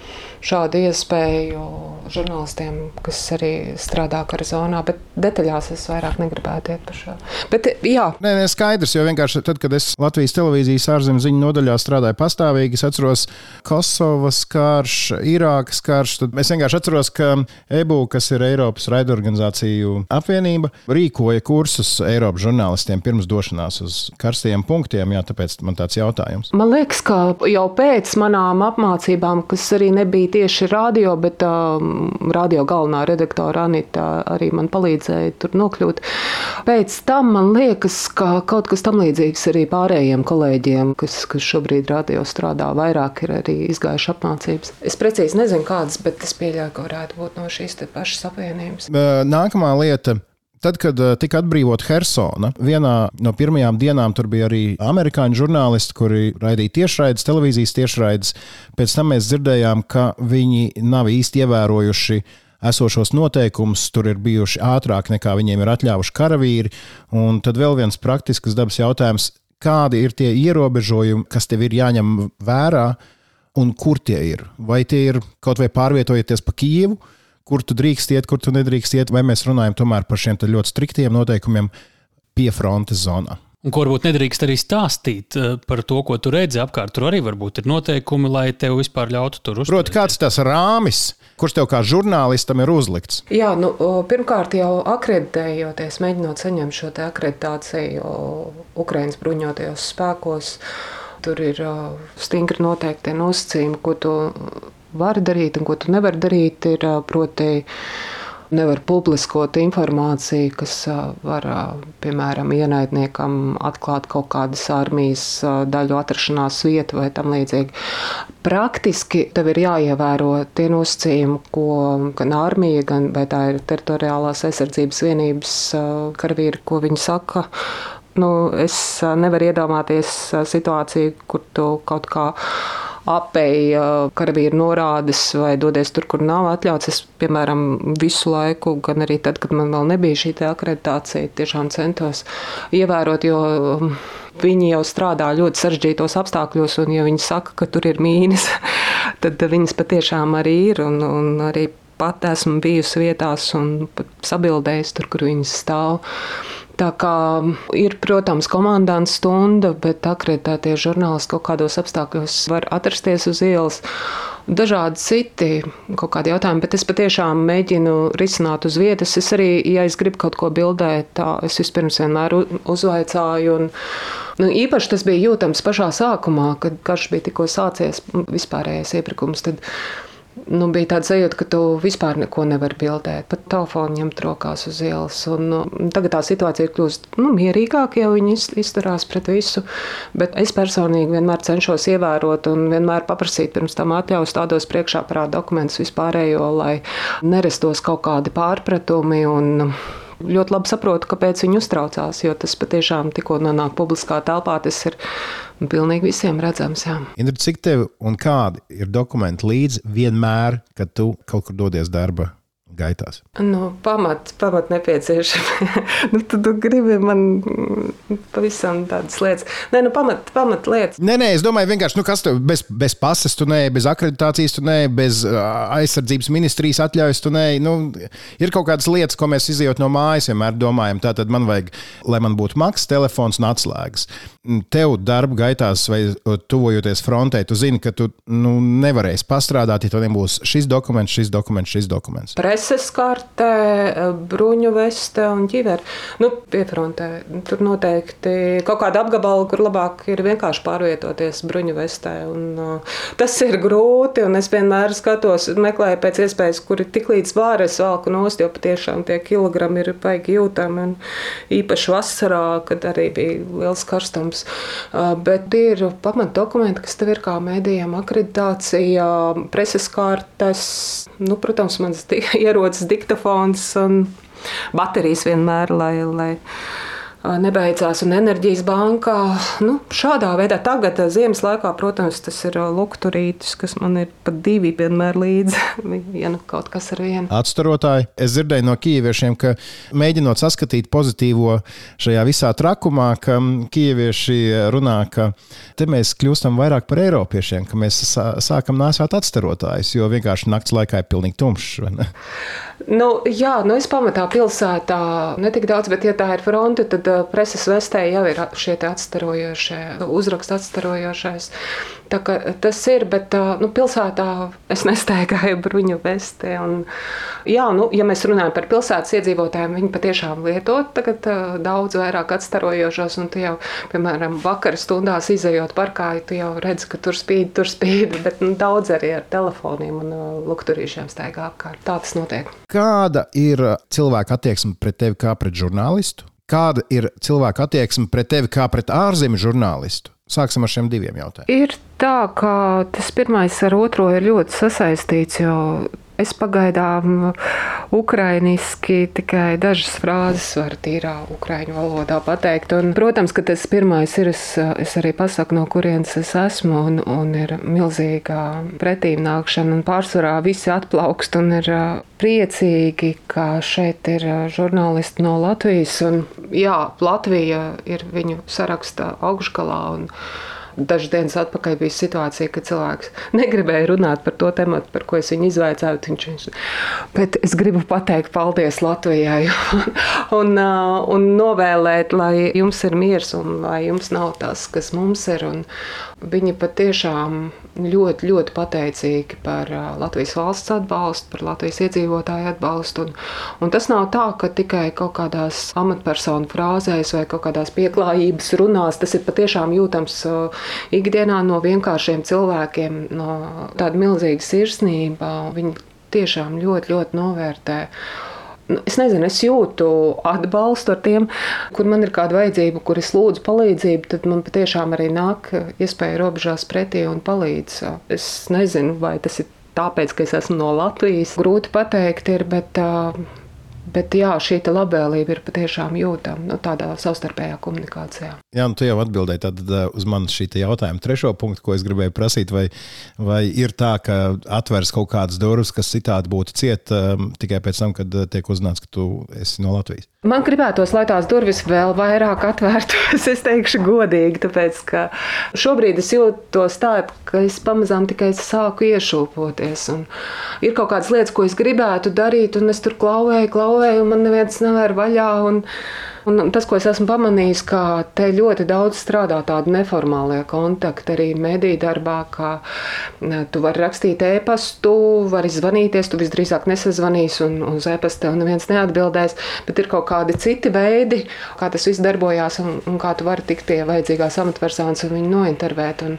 šādu iespēju žurnālistiem, kas arī strādā kara zonā. Bet detaļās es vairāk negribētu iet par šo. Bet, jā, nē, nē, skaidrs, jo vienkārši tad, kad es Latvijas televīzijas ārzemju ziņu nodaļā strādāju pastāvīgi, es atceros Kosovas karš, Irākas karš. Tad es vienkārši atceros, ka EBU, kas ir Eiropas raidorganizāciju apvienība, rīkoja kursus Eiropas žurnālistiem pirms došanās uz karstajiem punktiem. Jā, tāpēc man tāds jautājums. Man liekas, ka jau pēc manām apmācībām, kas arī nebija tieši radio, bet um, radio galvenā redaktora Anita arī man palīdzēja tur nokļūt. Pēc tam man liekas, ka kaut kas tam līdzīgs arī pārējiem kolēģiem, kas, kas šobrīd radio strādā, vairāk ir arī izgājuši apmācības. Es precīzi nezinu, kādas, bet es pieļauju, ka varētu būt no šīs pašas apvienības. Nākamā lieta Tad, kad uh, tika atbrīvota Helsona, vienā no pirmajām dienām tur bija arī amerikāņu žurnālisti, kuri raidīja tiešraides, televīzijas tiešraides. Pēc tam mēs dzirdējām, ka viņi nav īsti ievērojuši esošos noteikumus, tur ir bijuši ātrāk nekā viņiem ir atļāvuši karavīri. Un tad vēl viens praktisks dabas jautājums, kādi ir tie ierobežojumi, kas tev ir jāņem vērā un kur tie ir? Vai tie ir kaut vai pārvietojoties pa Kijevu? Kur tu drīkst iet, kur tu nedrīkst iet, vai mēs runājam tomēr par šiem ļoti striktiem noteikumiem pie frontes zonā. Un ko varbūt nedrīkst arī stāstīt eh, par to, ko tu redzi apkārt. Tur arī varbūt ir noteikumi, lai tev vispār ļautu tur uzturēties. Protams, kāds tas rāmis, kurš tev kā žurnālistam ir uzlikts? Jā, nu, pirmkārt jau akreditējoties, mēģinot saņemt šo akreditāciju Ukraiņas bruņotajos spēkos. Tur ir stingri noteikti nosacījumi, ko tu vari darīt un ko tu nevari darīt. Ir proti nevar publiskot informāciju, kas var, piemēram, ienaidniekam atklāt kaut kādas armijas daļu atrašanās vietu vai tam līdzīgi. Praktiski tev ir jāievēro tie nosacījumi, ko gan armija, gan vai tā ir teritoriālās aizsardzības vienības karavīri, ko viņi saka. Nu, es nevaru iedomāties situāciju, kur tu kaut kā apēja karavīru norādes vai dodies tur, kur nav atļauts. Es, piemēram, visu laiku, gan arī tad, kad man vēl nebija šī akreditācija, tiešām centos ievērot, jo um, viņi jau strādā ļoti sarežģītos apstākļos, un ja viņi saka, ka tur ir mīnas, [LAUGHS] tad viņas patiešām arī ir. Un, un arī pat esmu bijusi vietās un sabildējusi tur, kur viņas stāv. Tā kā ir, protams, komandants stunda, bet akreditētie žurnālisti kaut kādos apstākļos var atrasties uz ielas. Dažādi citi kaut kādi jautājumi, bet es patiešām mēģinu risināt uz vietas. Es arī, ja es gribu kaut ko bildēt, tā es vispirms vienmēr uzvaicāju. Un, nu, īpaši tas bija jūtams pašā sākumā, kad karš bija tikko sācies, vispārējais iepirkums. Tad, nu, bija tāds sajūta, ka tu vispār neko nevari bildēt. Pat telefonu ņemt rokās uz ielas. Un, nu, tagad tā situācija ir kļuvusi nu, mierīgāka, jau viņi izturās pret visu. Bet es personīgi vienmēr cenšos ievērot un vienmēr paprasīt pirms tam atļaus tādos priekšā parāda dokumentus vispārējo, lai nerastos kaut kādi pārpratumi. Un, ļoti labi saprotu, kāpēc viņi uztraucās, jo tas patiešām tikko nonāk publiskā telpā, tas ir pilnīgi visiem redzams. Jā. Indra, cik tev un kādi ir dokumenti līdzi vienmēr, kad tu kaut kur dodies darba gaitās? Nu, pamat, pamat nepieciešami. [LAUGHS] nu, tu, tu gribi man pavisam tādas lietas. Nē, nu, pamat, pamat lietas. Nē, nē, es domāju, vienkārši, nu, kas tev bez, bez pases, tu nē, bez akreditācijas, tu nē, bez aizsardzības ministrijas atļaujas, tu nē. Nu, ir kaut kādas lietas, ko mēs izjūt no mājas, vienmēr domājam, tā tad man vajag, lai man būtu maks, telefons un atslēgas. Tev darba gaitās vai tuvojoties frontē, tu zini, ka tu nu, nevarēsi pastrādāt, ja tev nebūs šis dokuments, šis dokuments, šis dokuments. Pres preses kartē, bruņu veste un ķiveri. Nu, piefrontē tur noteikti kaut kāda apgabala, kur labāk ir vienkārši pārvietoties bruņu vestē. Un, uh, tas ir grūti, un es vienmēr skatos, meklēju pēc iespējas, kuri tik līdz vāres valku nost, jo patiešām tie kilogrami ir baigi jūtami. Un īpaši vasarā, kad arī bija liels karstums. Uh, bet ir pamat dokumenti, kas tev ir kā mēdījiem akreditācija, preses kartes, nu, protams, mans [LAUGHS] ierocis ierodas diktafons un baterijas vienmēr, lai, lai nebeidzās. Un enerģijas bankā nu, šādā veidā tagad, ziemas laikā, protams, tas ir lukturītis, kas man ir pat divi vienmēr līdzi. [LAUGHS] Vienu kaut kas ar vienu. Atstarotāji, es dzirdēju no kīviešiem, ka mēģinot saskatīt pozitīvo šajā visā trakumā, ka kīvieši runā, ka te mēs kļūstam vairāk par eiropiešiem, ka mēs sākam nāsāt atstarotājus, jo vienkārši nakts laikā ir pilnīgi tumšs. Nu, jā, nu es pamatā pilsētā netik daudz, bet ja tā ir fronte, tad preses vestē jau ir šie atstarojošie, uzraksts atstarojošais. Tas ir, bet nu, pilsētā es nestaigāju bruņu vestē. Un, jā, nu, ja mēs runājam par pilsētas iedzīvotājiem, viņi patiešām lieto tagad daudz vairāk atstarojošos. Un tu jau, piemēram, vakar stundās izējot parkā, tu jau redzi, ka tur spīd, tur spīd, bet nu, daudz arī ar telefoniem un lukturīšiem staigā apkārt. Tā tas notiek. Kāda ir cilvēka attieksme pret tevi kā pret žurnālistu? Kāda ir cilvēka attieksme pret tevi kā pret ārzemju žurnālistu? Sāksim ar šiem diviem jautājumiem. Ir tā, ka tas pirmais ar otro ir ļoti sasaistīts, jo Es pagaidām ukrainiski tikai dažas frāzes varu tīrā ukraiņu valodā pateikt. Un, protams, ka tas pirmais ir, es, es arī pasaku, no kurienes es esmu, un, un ir milzīga pretīmnākšana, un pārsvarā visi atplaukst un ir priecīgi, ka šeit ir žurnālisti no Latvijas. Un, jā, Latvija ir viņu saraksta augšgalā. Un, Dažas dienas atpakaļ bija situācija, kad cilvēks negribēja runāt par to tēmu, par ko es viņu izvaicāju. Viņš, bet es gribu pateikt paldies Latvijai [LAUGHS] un, un novēlēt, lai jums ir miers un lai jums nav tas, kas mums ir. Un viņi patiešām ļoti, ļoti pateicīgi par Latvijas valsts atbalstu, par Latvijas iedzīvotāju atbalstu. Un, un tas nav tā, ka tikai kaut kādās amatpersonu frāzēs vai kaut kādās pieklājības runās. Tas ir patiešām jūtams ikdienā no vienkāršiem cilvēkiem, no tāda milzīga sirsnība. Viņi tiešām ļoti, ļoti novērtē. Es nezinu, es jūtu atbalstu ar tiem, kur man ir kāda vajadzība, kur es lūdzu palīdzību, tad man patiešām arī nāk iespēja robežās pretī un palīdz. Es nezinu, vai tas ir tāpēc, ka es esmu no Latvijas. Grūti pateikt, ir, bet Bet jā, šī labvēlība ir patiešām jūtama nu, tādā savstarpējā komunikācijā. Jā, nu, tu jau atbildēji uh, uz manas šī jautājuma trešo punktu, ko es gribēju prasīt. Vai, vai ir tā, ka atveras kaut kādas durvis, kas citādi būtu ciet um, tikai pēc tam, kad uh, tiek uzzināts, ka tu esi no Latvijas? Man gribētos, lai tās durvis vēl vairāk atvērtos. [LAUGHS] Es teikšu, godīgi, tāpēc ka šobrīd es jūtos tā, ka es pamazām tikai sāku iešūpoties. Ir kaut kādas lietas, ko es gribētu darīt, un es tur klauvēju, klauvēju un man neviens nevēra vaļā. Un, Un tas, ko es esmu pamanījis, ka te ļoti daudz strādā tādi neformālie kontakti arī mediju darbā, ka tu vari rakstīt e-pastu, vari zvanīties, tu visdrīzāk nesazvanīsi un uz e-pastu tev neviens neatbildēs, bet ir kaut kādi citi veidi, kā tas viss darbojās un, un kā tu vari tikt pie vajadzīgās amatpersonas un viņu nointervēt. Un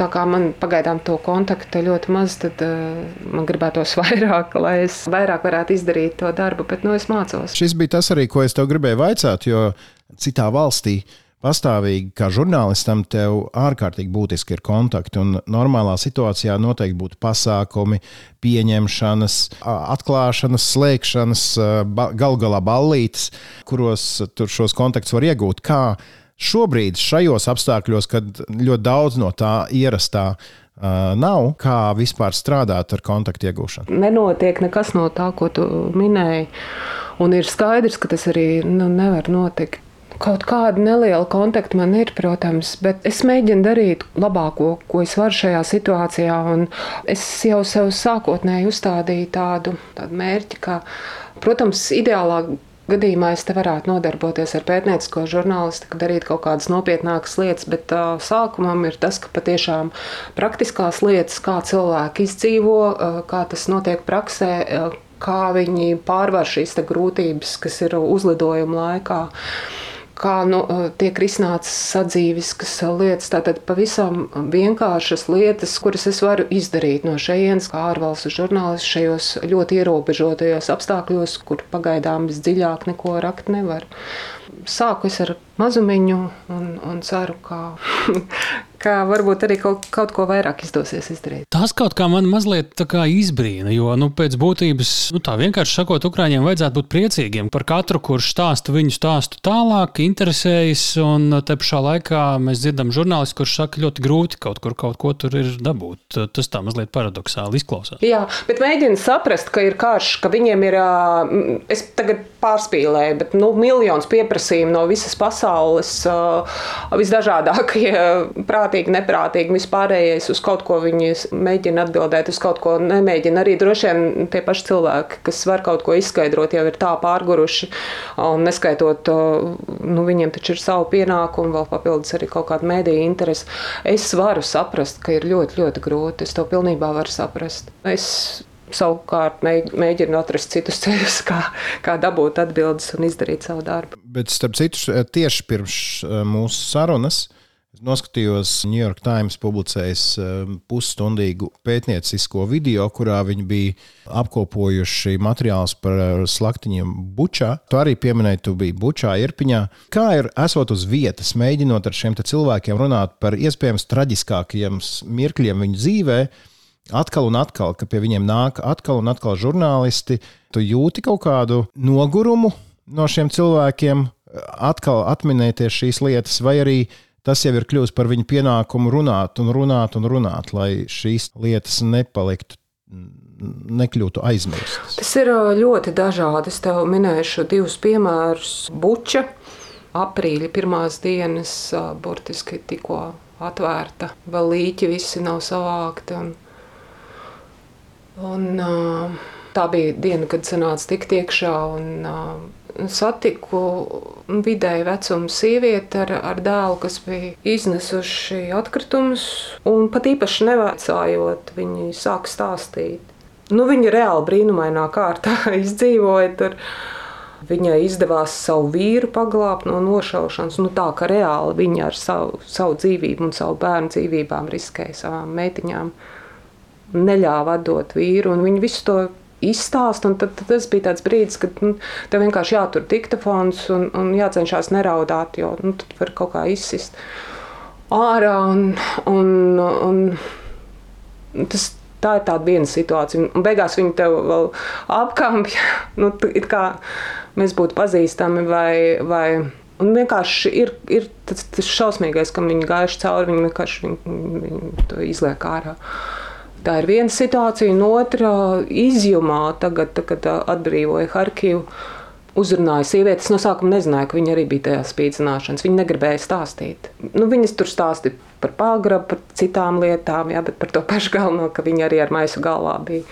tā kā man pagaidām to kontaktu ļoti maz, tad uh, man gribētos [LAUGHS] vairāk, lai es vairāk varētu izdarīt to darbu, bet nu es mācos. Šis bija tas arī, ko es tev gribēju vaicāt vaicāt, jo citā valstī pastāvīgi, kā žurnālistam, tev ārkārtīgi būtiski ir kontakti. Un normālā situācijā noteikti būtu pasākumi, pieņemšanas, atklāšanas, slēgšanas, gal galā ballītes, kuros šos kontaktus var iegūt. Kā šobrīd, šajos apstākļos, kad ļoti daudz no tā ierastā nav, kā vispār strādāt ar kontaktu iegūšanu. Nenotiek nekas no tā, ko tu minēji. Un ir skaidrs, ka tas arī nu, nevar notikt. Kaut kāda neliela kontakta man ir, protams, bet es mēģinu darīt labāko, ko es varu šajā situācijā. Es jau sev sākotnēji uzstādīju tādu, tādu mērķi, ka, protams, ideālā gadījumā es te varētu nodarboties ar pētniecisko žurnālistiku, darīt kaut kādas nopietnākas lietas, bet uh, sākumam ir tas, ka patiešām praktiskās lietas, kā cilvēki izdzīvo, uh, kā tas notiek praksē, uh, kā viņi pārvar šīs grūtības, kas ir uzlidojuma laikā. Kā nu, tiek risināts sadzīviskas lietas, tātad pavisam vienkāršas lietas, kuras es varu izdarīt no šejienes, kā ārvalstu žurnālists šajos ļoti ierobežotajos apstākļos, kur pagaidām visdziļāk neko rakt nevar. Sāku es ar mazumiņu un, un ceru, ka, [LAUGHS] ka varbūt arī kaut, kaut ko vairāk izdosies izdarīt. Tas kaut kā man mazliet izbrīna, jo nu, pēc būtības, nu, tā vienkārši sakot, Ukrāņiem vajadzētu būt priecīgiem par katru, kurš stāsta viņu stāstu tālāk, interesējas. Un te pašā laikā mēs dzirdam žurnālistu, kurš saka, ļoti grūti kaut kur kaut ko tur ir dabūt. Tas tā mazliet paradoxāli izklausās. Jā, bet mēģinu saprast, ka ir karš, ka viņiem ir, es tagad pārspīlēju, bet nu, miljons pieprasījumu no visas pasaules, visdažādākie prāti prātīgi, neprātīgi, vispārējais uz kaut ko viņi mēģina atbildēt, uz kaut ko nemēģina. Arī droši vien tie paši cilvēki, kas var kaut ko izskaidrot, jau ir tā pārguruši, un neskaitot, nu, viņiem taču ir savu pienākumu, vēl papildus arī kaut kāda mēdīja interese. Es varu saprast, ka ir ļoti, ļoti grūti. Es to pilnībā varu saprast. Es savukārt mēģinu atrast citus ceļus, kā, kā dabūt atbildes un izdarīt savu darbu. Bet, starp citu, tieši pirms eh, mūsu sarunas Noskatījos New York Times publicējas um, pusstundīgu pētniecisko video, kurā viņi bija apkopojuši materiālus par uh, slaktiņiem Bučā. Tu arī pieminēji, tu biji Bučā, Irpiņā. Kā ir esot uz vietas, mēģinot ar šiem cilvēkiem runāt par iespējams traģiskākajiem mirkļiem viņu dzīvē? Atkal un atkal, ka pie viņiem nāk atkal un atkal žurnālisti, tu jūti kaut kādu nogurumu no šiem cilvēkiem, atkal atminēties šīs lietas, vai arī tas jau ir kļuvis par viņu pienākumu runāt un runāt un runāt, lai šīs lietas nepaliktu. Nekļūtu aizmirstas. Tas ir ļoti dažādi. Es tev minēšu divus piemērus. Buča, aprīļa pirmās dienas, burtiski tikko atvērta. Vēl līķi visi nav savākti. Un, un, tā bija diena, kad sanāca tikt iekšā. Un, satiku vidēji vecuma sievieti ar, ar dēlu, kas bija iznesuši atkritumus, un pat īpaši nevaicājot, viņi sāk stāstīt. Nu, viņa reāli brīnumainā kārtā [LAUGHS] izdzīvoja. Tur. Viņai izdevās savu vīru paglābt no nošaušanas. Nu, tā kā reāli viņa ar savu, savu dzīvību un savu bērnu dzīvībām riskēja savām meitiņām. Neļāva atdot vīru, un viņi visu to izstāst. Tad, tad tas bija tāds brīdis, kad nu, tev vienkārši jātur diktafons un, un jācenšas neraudāt, jo nu, tad var kaut kā izsist ārā. Un, un, un tas, tā ir tāda viena situācija. Un beigās viņi tev vēl apkampja, [LAUGHS] nu, kā mēs būtu pazīstami vai. vai Un vienkārši ir, ir tas, tas šausmīgais, ka viņi gājuši cauri, viņi vienkārši viņu, viņu to izliek ārā. Tā ir viena situācija, un otra izjumā, tagad, kad atbrīvoja Harkivu. Uzrunāja sievieti. Es no sākuma nezināju, ka viņa arī bija tajā spīdzināšanas. Viņa negribēja stāstīt. Nu, viņas tur stāstīja par pagrabu, par citām lietām, jā, bet par to pašu galveno, ka viņa arī ar maisu galvā bija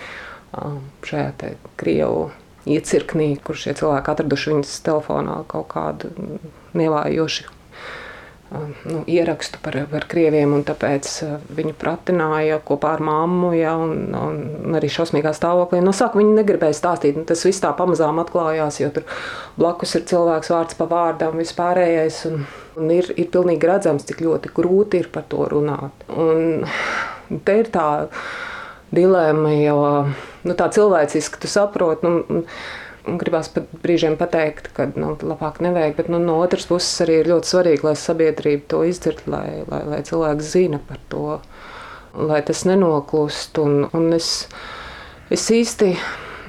um, šajā Krievu iecirknī, kur šie cilvēki atraduši viņas telefonā kaut kādu nevājošu nu, ierakstu par, par krieviem, un tāpēc viņu pratināja kopā ar mammu, ja, un, un arī šausmīgā stāvoklī. No sākuma viņi negribēja stāstīt, un tas viss tā pamazām atklājās, jo tur blakus ir cilvēks vārds pa vārdam, vispārējais, un, un ir, ir pilnīgi redzams, cik ļoti grūti ir par to runāt. Un te ir tā dilēma, jo nu, tā cilvēciski tu saproti. Nu, Gribās pat brīžiem pateikt, ka nu, labāk nevajag, bet nu, no otras puses arī ir ļoti svarīgi, lai sabiedrība to izdzird, lai, lai, lai cilvēks zina par to, lai tas nenoklust. Un, un es, es īsti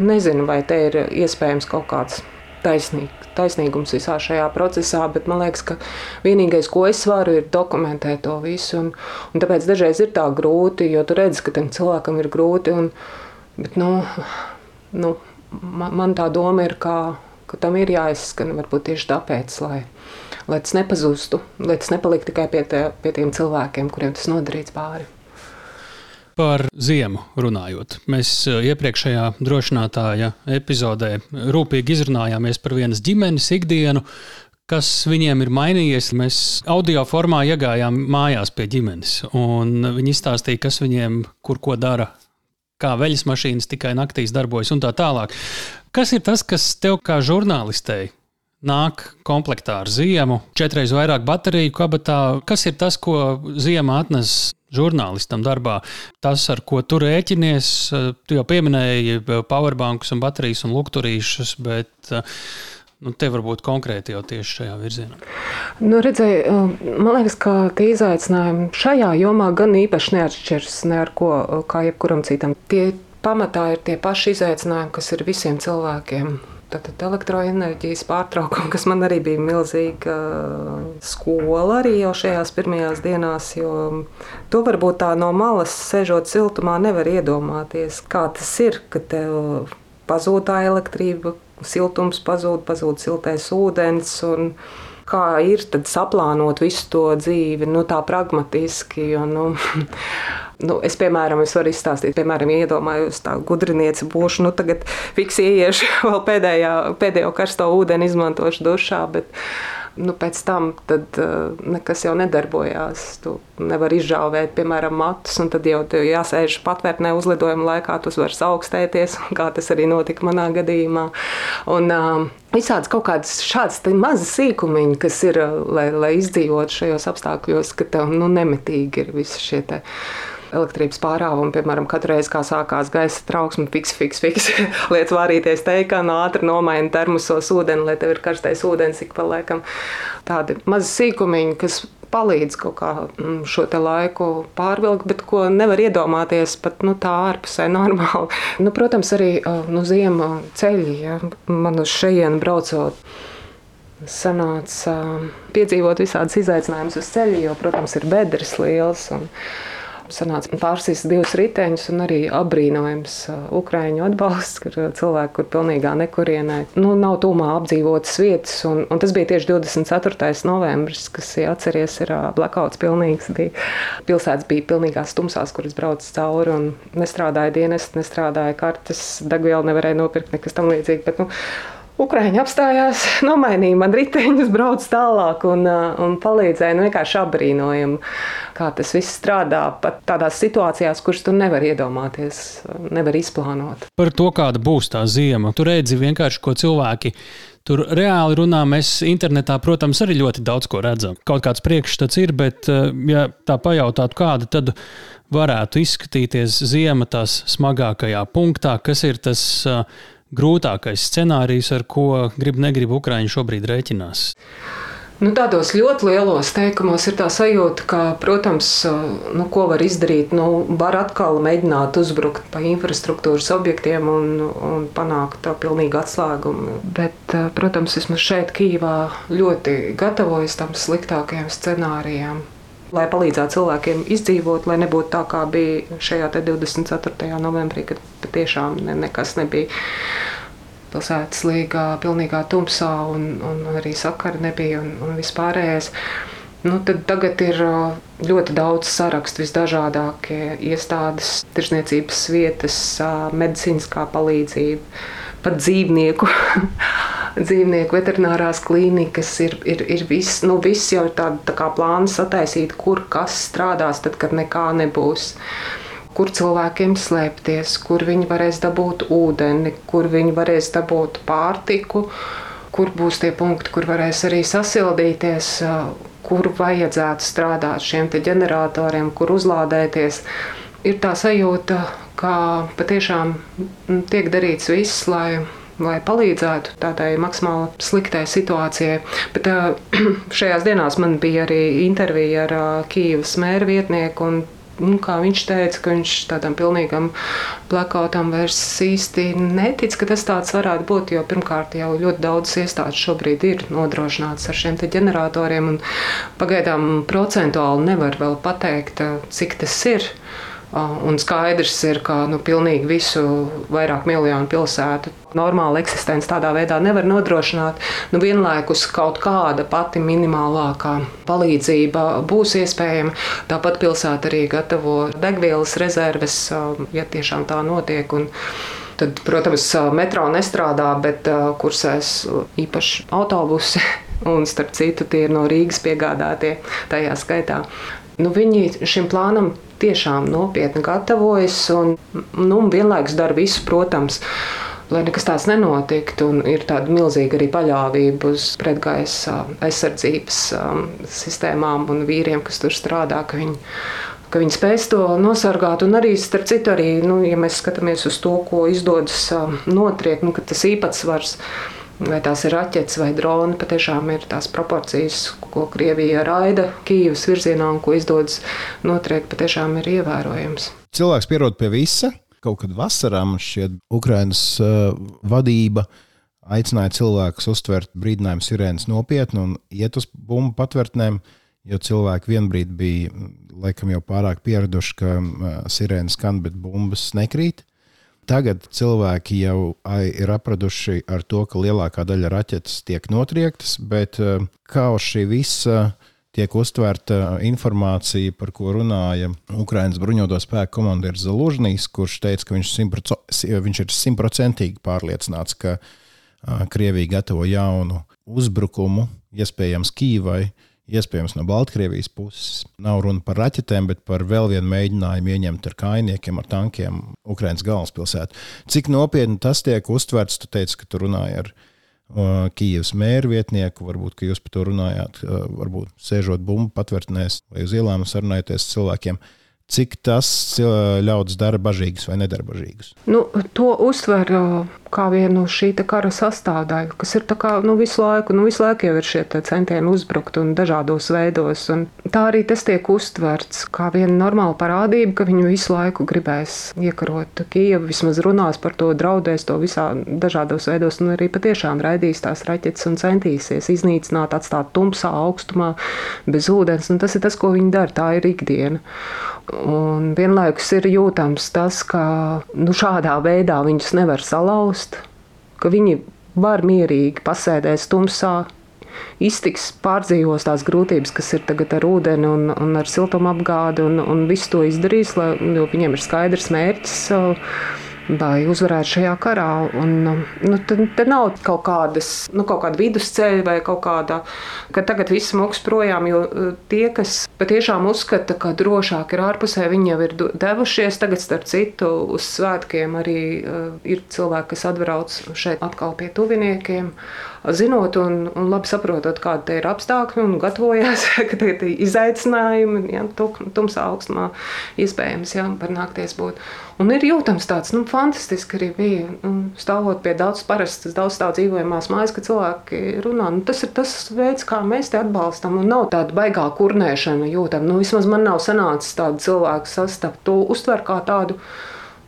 nezinu, vai te ir iespējams kaut kāds taisnīg, taisnīgums visā šajā procesā, bet man liekas, ka vienīgais, ko es varu, ir dokumentēt to visu. Un, un tāpēc dažreiz ir tā grūti, jo tu redzi, ka tam cilvēkam ir grūti. Un, bet, nu, nu, man, man tā doma ir, ka, ka tam ir jāizskan varbūt tieši tāpēc, lai, lai tas nepazustu, lai tas nepaliek tikai pie, te, pie tiem cilvēkiem, kuriem tas nodarīts pāri. Par ziemu runājot, mēs eh, iepriekšējā drošinātāja epizodē rūpīgi izrunājāmies par vienas ģimenes ikdienu, kas viņiem ir mainījies. Mēs audio formā iegājām mājās pie ģimenes, un viņi izstāstīja, kas viņiem kur ko dara kā veļas mašīnas tikai naktīs darbojas un tā tālāk. Kas ir tas, kas tev kā žurnālistei nāk komplektā ar ziemu, četreiz vairāk bateriju kabatā? Kas ir tas, ko ziema atnes žurnālistam darbā? Tas, ar ko tu rēķinies, tu jau pieminēji powerbankus un baterijas un lukturīšus, bet Nu, te varbūt konkrēti jau tieši šajā virzienā. Nu, redzēju, eh, man liekas, ka tie izaicinājumi šajā jomā gan īpaši neatšķiras ne ar ko, eh, kā jebkuram citam. Tie pamatā ir tie paši izaicinājumi, kas ir visiem cilvēkiem. Tātad elektroenerģijas pārtraukuma, kas man arī bija milzīga eh, skola arī jau šajās pirmajās dienās, jo to varbūt tā no malas, sežot siltumā, nevar iedomāties, kā tas ir, ka tev pazūd tā elektrība, siltums pazūd, pazūd siltais ūdens. Kā ir saplānot visu to dzīvi, nu, tā pragmatiski. Jo, nu, [LAUGHS] nu, es, piemēram, es varu izstāstīt, piemēram, iedomājos tā gudrinieci būšu, nu, tagad fiks ieiešu [LAUGHS] vēl pēdējā, pēdējo karsto ūdeni izmantošu dušā, bet nu, pēc tam tad, uh, nekas jau nedarbojās. Tu nevari izžāvēt, piemēram, matus, un tad jau jāsēž patvērtnē uzlidojuma laikā, tu vari augstēties, kā tas arī notika manā gadījumā. Un, uh, Visādas kaut kādas šādas mazas sīkumiņas, kas ir, uh, lai, lai izdzīvotu šajos apstākļos, ka tev nu, nemitīgi ir visi šie elektrības pārāvumu. Piemēram, katru reizi, kad sākās gaisa trauksme, fiks, fiks, fiks, [LAUGHS] lietas vārīties teikā, no ātri nomaina termosos ūdeni, lai tev ir karstais ūdens ik pa laikam. Tādi mazi sīkumiņi, kas palīdz kaut kā mm, šo laiku pārvilkt, bet ko nevar iedomāties pat nu, tā ārpusē [LAUGHS] normāli. Nu, protams, arī nu, ziemā ceļi, ja man uz šejienu braucot sanāca piedzīvot visādus izaicinājumus uz ceļa, jo, protams, ir bedres liels. Un, sanāca pārsīs divus riteņus un arī apbrīnojams Ukrāņu atbalsts, kur cilvēki, kur pilnīgā nekurienē, nu, nav tūmā apdzīvotas vietas. Un, un tas bija tieši 24. novembris, kas, ja atceries, ir blackouts pilnīgs. Bija. Pilsētas bija pilnīgās tumsās, kuras brauc cauri un nestrādāja dienesti, nestrādāja kartes, degvielu nevarēja nopirkt, nekas tam līdzīgi. Bet, nu, Ukrāņi apstājās, nomainīja man riteņus, brauc tālāk un, un palīdzēja. Nu, vienkārši apbrīnojami, kā tas viss strādā pat tādās situācijās, kuras tu nevari iedomāties, nevar izplānot. Par to, kāda būs tā ziema. Tu redzi vienkārši, ko cilvēki Tur reāli runā, mēs internetā, protams, arī ļoti daudz ko redzam. Kaut kāds priekšstats ir, bet, ja tā pajautātu, kāda tad varētu izskatīties ziema tās smagākajā punktā, kas ir tas uh, grūtākais scenārijs, ar ko grib negrib Ukraiņi šobrīd rēķinās? Nu, tādos ļoti lielos teikumos ir tā sajūta, ka, protams, nu, ko var izdarīt, nu, var atkal mēģināt uzbrukt pa infrastruktūras objektiem un, un panākt tā pilnīgu atslēgumu. Bet, protams, vismaz šeit, Kīvā, ļoti gatavojas tam sliktākajiem scenārijiem lai palīdzētu cilvēkiem izdzīvot, lai nebūtu tā, kā bija šajā 24. novembrī, kad patiešām ne, nekas nebija. Pilsētas līgā, pilnīgā tumsā, un, un arī sakari nebija un, un vispārējais. Nu, tagad ir ļoti daudz sarakstu, visdažādākie iestādes, tirsniecības vietas, medicīniskā palīdzība, pat dzīvnieku [LAUGHS] dzīvnieku veterinārās klīnikas, ir, ir, ir viss, nu, viss jau ir tāda tā kā plāns sataisīt, kur kas strādās, tad, kad nekā nebūs. Kur cilvēkiem slēpties, kur viņi varēs dabūt ūdeni, kur viņi varēs dabūt pārtiku, kur būs tie punkti, kur varēs arī sasildīties, kur vajadzētu strādāt šiem ģeneratoriem, kur uzlādēties. Ir tā sajūta, ka patiešām tiek darīts viss, lai lai palīdzētu tādai maksimāli sliktai situācijai. Bet [CLEARS THROAT] šajās dienās man bija arī intervija ar Kīvas mēra vietnieku. Nu, kā viņš teica, ka viņš tādam pilnīgam blackoutam vairs īsti netic, ka tas tāds varētu būt. Jo pirmkārt, jau ļoti daudz iestādes šobrīd ir nodrošināts ar šiem ģeneratoriem, un pagaidām procentuāli nevar vēl pateikt, cik tas ir. Un skaidrs ir, ka nu, pilnīgi visu vairāk miljonu pilsētu normāla eksistence tādā veidā nevar nodrošināt. Nu, vienlaikus kaut kāda pati minimālākā palīdzība būs iespējama. Tāpat pilsēta arī gatavo degvielas rezerves, ja tiešām tā notiek. Un, Tad, protams, metro nestrādā, bet kursēs īpaši autobusi. [LAUGHS] Un, starp citu, tie ir no Rīgas piegādātie tajā skaitā. Nu, viņi šim plānam tiešām nopietni gatavojas un nu, vienlaikus dara visu, protams. Lai nekas tāds nenotiktu, un ir tāda milzīga arī paļāvība uz pretgaisa aizsardzības um, sistēmām un vīriem, kas tur strādā, ka viņi ka viņi spēs to nosargāt. Un arī, starp citu, arī, nu, ja mēs skatāmies uz to, ko izdodas um, notriekt, nu, tas īpatsvars vai tās ir raķetes vai droni, patiešām ir tās proporcijas, ko Krievija raida Kīivas virzienā un ko izdodas notriekt, patiešām ir ievērojams. Cilvēks pierod pie visa. Kaut kad vasarā man šķiet, Ukraiņas uh, vadība aicināja cilvēkus uztvert brīdinājumu sirēnas nopietni un iet uz bumbu patvērtnēm, jo cilvēki vienbrīd bija laikam jau pārāk pieraduši, ka uh, sirēnas skan, bet bumbas nekrīt tagad cilvēki jau ir apraduši ar to, ka lielākā daļa raķetes tiek notriektas, bet eh, kā uz šī visa tiek uztverta informācija, par ko runāja Ukraiņas bruņoto spēku komandieris Zalužņīs, kurš teica, ka viņš, simproc... viņš ir simtprocentīgi pārliecināts, ka eh, Krievija gatavo jaunu uzbrukumu, iespējams, Kīvai iespējams no Baltkrievijas puses. Nav runa par raķetēm, bet par vēl vienu mēģinājumu ieņemt ar kājniekiem, ar tankiem Ukraiņas galvaspilsētu. Cik nopietni tas tiek uztverts? Tu teici, ka tu runāji ar uh, Kijavas mēru vietnieku, varbūt jūs par to runājāt, uh, varbūt sēžot bumbu patvērtnēs vai uz ielām sarunājoties cilvēkiem. Uh, cik tas ļaudis dara bažīgus vai nedara bažīgus? Nu, to uztver kā vienu šī kara sastāvdaļu, kas ir kā, nu, visu laiku, nu, visu laiku jau ir šie centieni uzbrukt un dažādos veidos. Un tā arī tas tiek uztverts kā viena normāla parādība, ka viņi visu laiku gribēs iekarot Kijevu, vismaz runās par to, draudēs to visā dažādos veidos, un arī patiešām raidīs tās raķetes un centīsies iznīcināt, atstāt tumsā, augstumā, bez ūdens. Un tas ir tas, ko viņi dara. Tā ir ikdiena. Un vienlaikus ir jūtams tas, ka nu, šādā veidā viņus nevar salauzt, ka viņi var mierīgi pasēdēt tumsā, iztiks, pārdzīvos tās grūtības, kas ir tagad ar ūdeni un, un ar siltumapgādi, un, un visu to izdarīs, lai, jo viņiem ir skaidrs mērķis lai uzvarētu šajā karā. Un, nu, te, te nav kaut, kādas, nu, kaut kāda vidusceļa vai kaut kāda, ka tagad viss mūks projām, jo uh, tie, kas patiešām uzskata, ka drošāk ir ārpusē, viņi jau ir devušies. Tagad, starp citu, uz svētkiem arī uh, ir cilvēki, kas atbrauc šeit atkal pie tuviniekiem zinot un, un labi saprotot, kāda ir apstākļi un gatavojās, [LAUGHS] ka tie ir izaicinājumi, ja, tumsā augstumā iespējams ja, var nākties būt. Un ir jūtams tāds nu, fantastisks arī bija. Nu, stāvot pie daudz parastas, daudz tā dzīvojamās mājas, ka cilvēki runā. Nu, tas ir tas veids, kā mēs te atbalstam. Un nav tāda baigā kurnēšana jūtama. Nu, vismaz man nav sanācis tādu cilvēku sastapt. To uztver kā tādu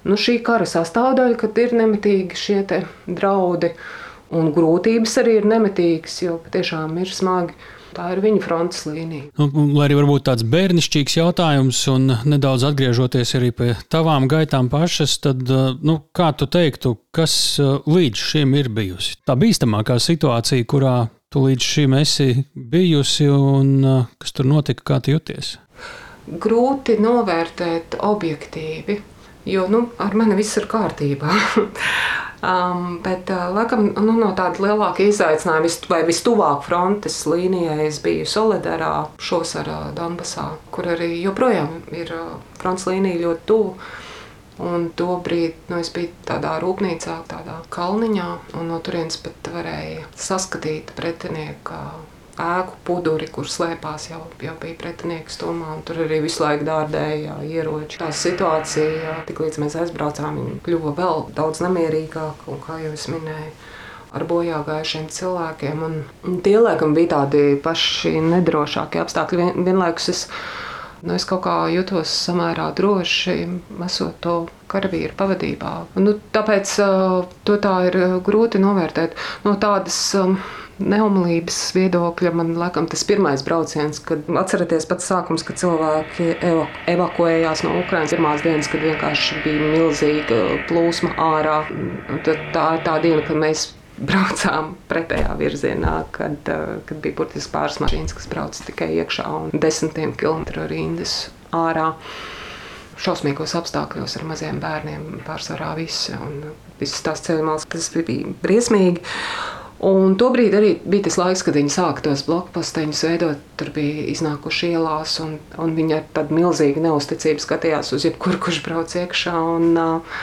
nu, šī kara sastāvdaļu, kad ir nemitīgi šie draudi. Un grūtības arī ir nemitīgas, jo patiešām ir smagi. Tā ir viņa frontes līnija. Nu, lai arī varbūt tāds bērnišķīgs jautājums, un nedaudz atgriežoties arī pie tavām gaitām pašas, tad uh, nu, kā tu teiktu, kas uh, līdz šim ir bijusi tā bīstamākā situācija, kurā tu līdz šim esi bijusi, un uh, kas tur notika, kā tu jūties? Grūti novērtēt objektīvi, jo nu, ar mani viss ir kārtībā. [LAUGHS] Um, bet, uh, laikam, nu, no tāda lielāka izaicinājuma, vai vistuvāk frontes līnijai, es biju Solidarā, Šosarā, Donbasā, kur arī joprojām ir uh, frontes līnija ļoti tuvu. Un to brīdi nu, es biju tādā rūpnīcā, tādā kalniņā, un no turienes pat varēja saskatīt pretinieku ēku puduri, kur slēpās jau, jau bija pretinieks tomā. Tur arī visu laiku dārdēja ieroči. Tā situācija, tiklīdz mēs aizbraucām, kļuva vēl daudz nemierīgāka. Un, kā jau es minēju, ar bojā gājušiem cilvēkiem. Un, un tie laikam bija tādi paši nedrošākie apstākļi. Vien, vienlaikus es, nu, es kaut kā jutos samērā droši, esot to karavīru pavadībā. Un, nu, tāpēc to tā ir grūti novērtēt no tādas. Um, neumlības viedokļa man laikam tas pirmais brauciens, kad atceraties pats sākums, kad cilvēki eva, evakuējās no Ukrainas pirmās dienas, kad vienkārši bija milzīga plūsma ārā. Tad tā ir tā diena, kad mēs [LAUGHS] braucām pretējā virzienā, kad, kad bija burtiski pāris mašīnas, kas brauc tikai iekšā un desmitiem kilometru rindas ārā. Šausmīgos apstākļos ar maziem bērniem pārsvarā visi. Visas tās ceļu malas, kas bija briesmīgi. Un tobrīd arī bija tas laiks, kad viņi sāka tos blokposteņus veidot. Tur bija iznākuši ielās, un, un viņi ar tādu milzīgu neusticību skatījās uz jebkuru, kurš brauc iekšā. Un, uh,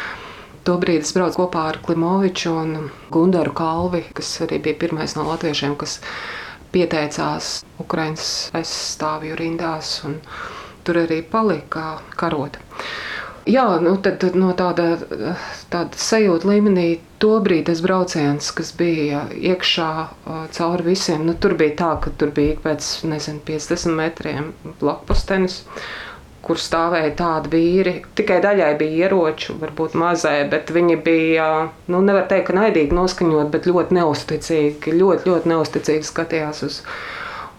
Tobrīd es braucu kopā ar Klimoviču un Gundaru Kalvi, kas arī bija pirmais no latviešiem, kas pieteicās Ukraiņas aizstāvju rindās, un tur arī palika karot. Jā, nu, tad, no tāda, tāda sajūta līmenī, tobrīd tas brauciens, kas bija iekšā cauri visiem, nu, tur bija tā, ka tur bija pēc nezinu, 50 metriem blokpostenis kur stāvēja tādi vīri. Tikai daļai bija ieroču, varbūt mazai, bet viņi bija, nu, nevar teikt, ka naidīgi noskaņot, bet ļoti neusticīgi, ļoti, ļoti neusticīgi skatījās uz,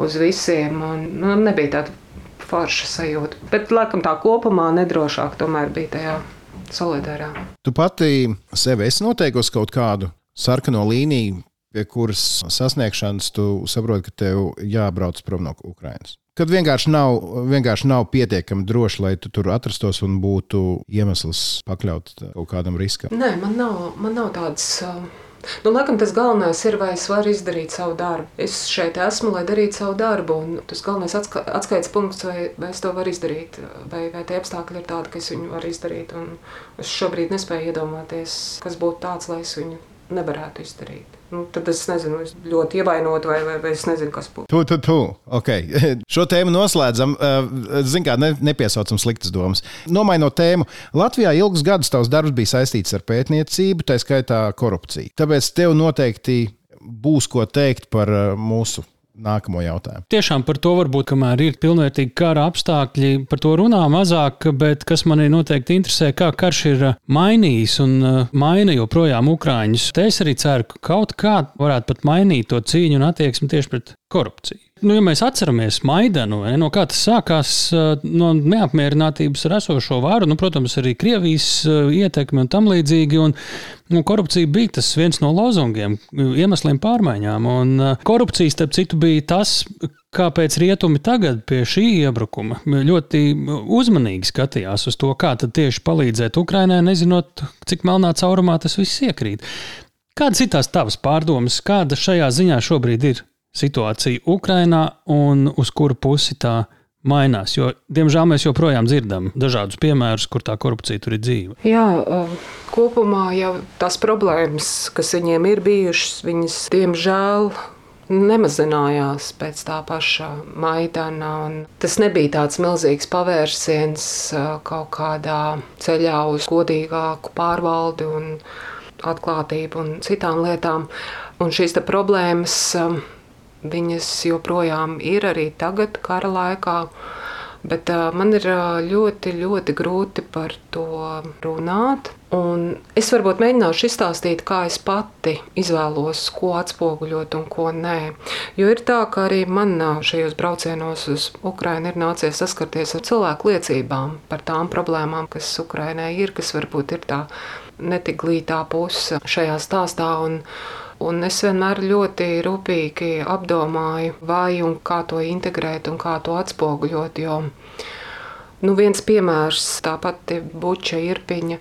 uz visiem. Un, nu, nebija tāda forša sajūta. Bet, laikam, tā kopumā nedrošāk tomēr bija tajā solidārā. Tu pati sev esi noteikusi kaut kādu sarkano līniju, pie kuras sasniegšanas tu saproti, ka tev jābrauc prom no Ukrainas. Kad vienkārši nav, vienkārši nav pietiekami droši, lai tu tur atrastos un būtu iemesls pakļaut kaut kādam riskam. Nē, man nav, man nav tādas. Uh Nu, laikam tas galvenais ir, vai es varu izdarīt savu darbu. Es šeit esmu, lai darītu savu darbu, un tas galvenais atska atskaites punkts, vai, vai es to varu izdarīt, vai, vai tie apstākļi ir tādi, ka es viņu varu izdarīt. Un es šobrīd nespēju iedomāties, kas būtu tāds, lai es viņu nevarētu izdarīt. Nu, tad es nezinu, es ļoti ievainotu, vai, vai, vai es nezinu, kas būtu. Tu, tu, tu. Okay. [LAUGHS] Šo tēmu noslēdzam. Uh, Zinām, kā ne, nepiesaucam sliktas domas. Nomainot tēmu, Latvijā ilgus gadus tavs darbs bija saistīts ar pētniecību, tā skaitā korupciju. Tāpēc tev noteikti būs ko teikt par uh, mūsu nākamo jautājumu. Tiešām par to varbūt, kamēr ir pilnvērtīgi kara apstākļi, par to runā mazāk, bet kas manī noteikti interesē, kā karš ir uh, mainījis un uh, maina joprojām Ukrāņus. Te es arī ceru, ka kaut kā varētu pat mainīt to cīņu un attieksmi tieši pret korupciju. Nu, ja mēs atceramies Maidanu, no kā tas sākās, uh, no neapmierinātības ar esošo varu, nu, protams, arī Krievijas ietekmi un tam līdzīgi. Un, nu, korupcija bija tas viens no lozungiem, iemesliem pārmaiņām. Un korupcija, starp citu, bija tas, kāpēc rietumi tagad pie šī iebrukuma ļoti uzmanīgi skatījās uz to, kā tieši palīdzēt Ukrainai, nezinot, cik melnā caurumā tas viss iekrīt. Kādas ir tās tavas pārdomas, kāda šajā ziņā šobrīd ir situācija Ukrainā un uz kuru pusi tā mainās? Jo, diemžēl, mēs joprojām dzirdam dažādus piemērus, kur tā korupcija tur ir dzīva. Jā, kopumā jau tās problēmas, kas viņiem ir bijušas, viņas diemžēl nemazinājās pēc tā paša Maidana. Tas nebija tāds milzīgs pavērsiens kaut kādā ceļā uz godīgāku pārvaldi un atklātību un citām lietām. Un šīs problēmas, viņas joprojām ir arī tagad, kara laikā. Bet uh, man ir ļoti, ļoti grūti par to runāt. Un es varbūt mēģināšu izstāstīt, kā es pati izvēlos, ko atspoguļot un ko nē. Jo ir tā, ka arī man šajos braucienos uz Ukrajinu ir nācies saskarties ar cilvēku liecībām par tām problēmām, kas Ukrajinai ir, kas varbūt ir tā netik glītā puse šajā stāstā. Un, Un es vienmēr ļoti rūpīgi apdomāju, vai un kā to integrēt un kā to atspoguļot. Jo nu, viens piemērs, tā pati buča irpiņa,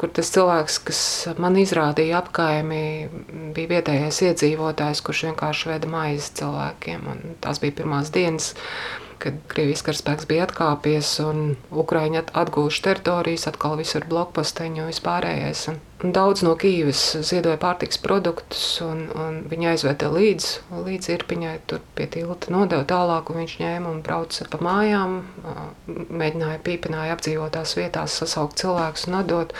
kur tas cilvēks, kas man izrādīja apkaimi, bija vietējais iedzīvotājs, kurš vienkārši veda maizi cilvēkiem. Un tās bija pirmās dienas, kad Krievijas karaspēks bija atkāpies un Ukraiņi atgūši teritorijas, atkal visur blokposteņu un vispārējais. Un, daudz no Kīivas ziedoja pārtiks produktus, un, un viņi aizveda līdz, līdz Irpiņai, tur pie tilta nodeva tālāk, un viņš ņēma un brauca pa mājām, mēģināja pīpināja apdzīvotās vietās sasaukt cilvēkus un atdot.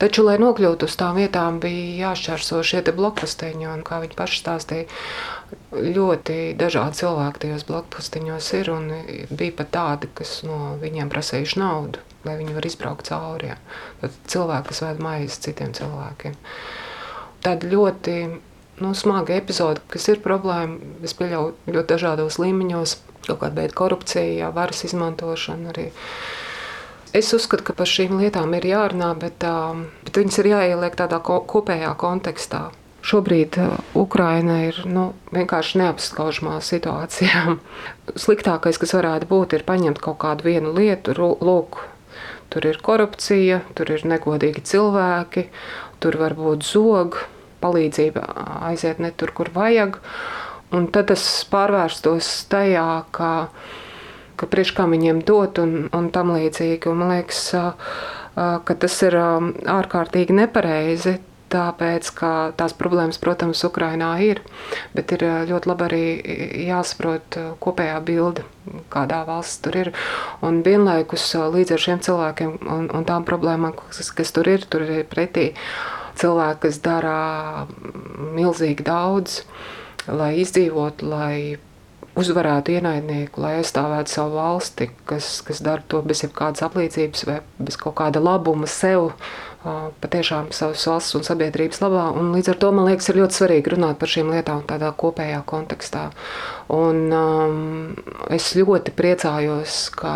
Taču, lai nokļūtu uz tām vietām, bija jāšķērso šie blokposteņi, un kā viņi paši stāstīja, ļoti dažādi cilvēki tajos blokpostiņos ir. Bija pat tādi, kas no viņiem prasījuši naudu, lai viņi varētu izbraukt cauri. Ja. Tad cilvēki, kas vēd maizi citiem cilvēkiem. Tāda ļoti nu, smaga epizode, kas ir problēma, es pieļauju ļoti dažādos līmeņos, kaut kāda veida korupcija, varas izmantošana arī. Es uzskatu, ka par šīm lietām ir jārunā, bet, bet viņas ir jāieliek tādā kopējā kontekstā. Šobrīd uh, Ukraina ir nu, vienkārši neapskaužamā situācijā. [LAUGHS] Sliktākais, kas varētu būt, ir paņemt kaut kādu vienu lietu, lūk, tur ir korupcija, tur ir negodīgi cilvēki, tur var būt zog, palīdzība aiziet ne tur, kur vajag. Un tad tas pārvērstos tajā, ka, ka priekš kā viņiem dot un, un tam līdzīgi. Un man liekas, uh, uh, ka tas ir ārkārtīgi nepareizi tāpēc, ka tās problēmas, protams, Ukrainā ir, bet ir ļoti labi arī jāsaprot kopējā bilde, kādā valsts tur ir. Un vienlaikus līdz ar šiem cilvēkiem un, un tām problēmām, kas, kas tur ir, tur ir pretī cilvēki, kas dara milzīgi daudz, lai izdzīvotu, lai uzvarētu ienaidnieku, lai aizstāvētu savu valsti, kas, kas dara to bez jebkādas apliecības vai bez kaut kāda labuma sev patiešām savas valsts un sabiedrības labā. Un līdz ar to man liekas, ir ļoti svarīgi runāt par šīm lietām tādā kopējā kontekstā. Un, um, es ļoti priecājos, ka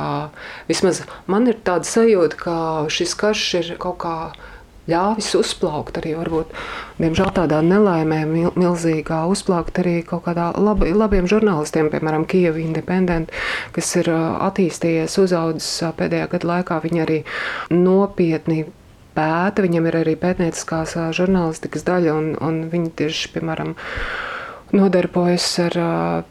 vismaz man ir tāda sajūta, ka šis karš ir kaut kādā ļāvis uzplaukt arī, varbūt, diemžēl tādā nelaimē, mil, milzīgā uzplaukt arī kaut kādā lab, labiem žurnālistiem, piemēram, Kieva Independent, kas ir attīstījies, uzaudzis pēdējā gada laikā. Viņi arī nopietni pēta, viņam ir arī pētnieciskās žurnālistikas daļa, un, un viņi tieši, piemēram, nodarbojas ar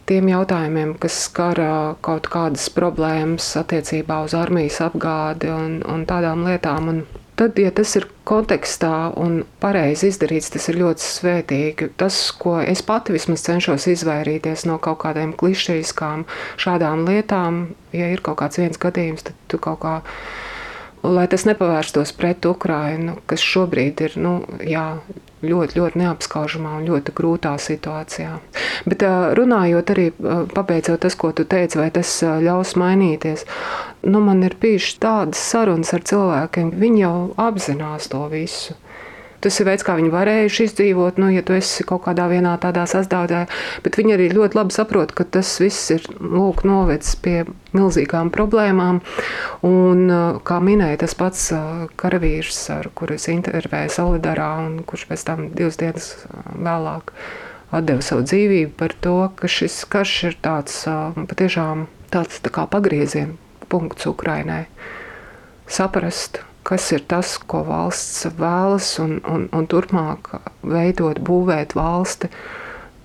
tiem jautājumiem, kas skar kaut kādas problēmas attiecībā uz armijas apgādi un, un tādām lietām. Un tad, ja tas ir kontekstā un pareizi izdarīts, tas ir ļoti svētīgi. Tas, ko es pati vismaz cenšos izvairīties no kaut kādiem klišejiskām šādām lietām, ja ir kaut kāds viens gadījums, tad tu kaut kā lai tas nepavērstos pret Ukrainu, kas šobrīd ir nu, jā, ļoti, ļoti neapskaužamā un ļoti grūtā situācijā. Bet runājot arī, pabeidzot tas, ko tu teici, vai tas ļaus mainīties, nu, man ir bijušas tādas sarunas ar cilvēkiem, viņi jau apzinās to visu. Tas ir veids, kā viņi varējuši izdzīvot, nu, ja tu esi kaut kādā vienā tādā sastāvdaļā. Bet viņi arī ļoti labi saprot, ka tas viss ir lūk, novedis pie milzīgām problēmām. Un, kā minēja tas pats karavīrs, ar kuru es intervēju Solidarā, un kurš pēc tam divas dienas vēlāk atdeva savu dzīvību par to, ka šis karš ir tāds patiešām tāds tā kā pagrieziena punkts Ukrainai. Saprast, kas ir tas, ko valsts vēlas, un, un, un turpmāk veidot, būvēt valsti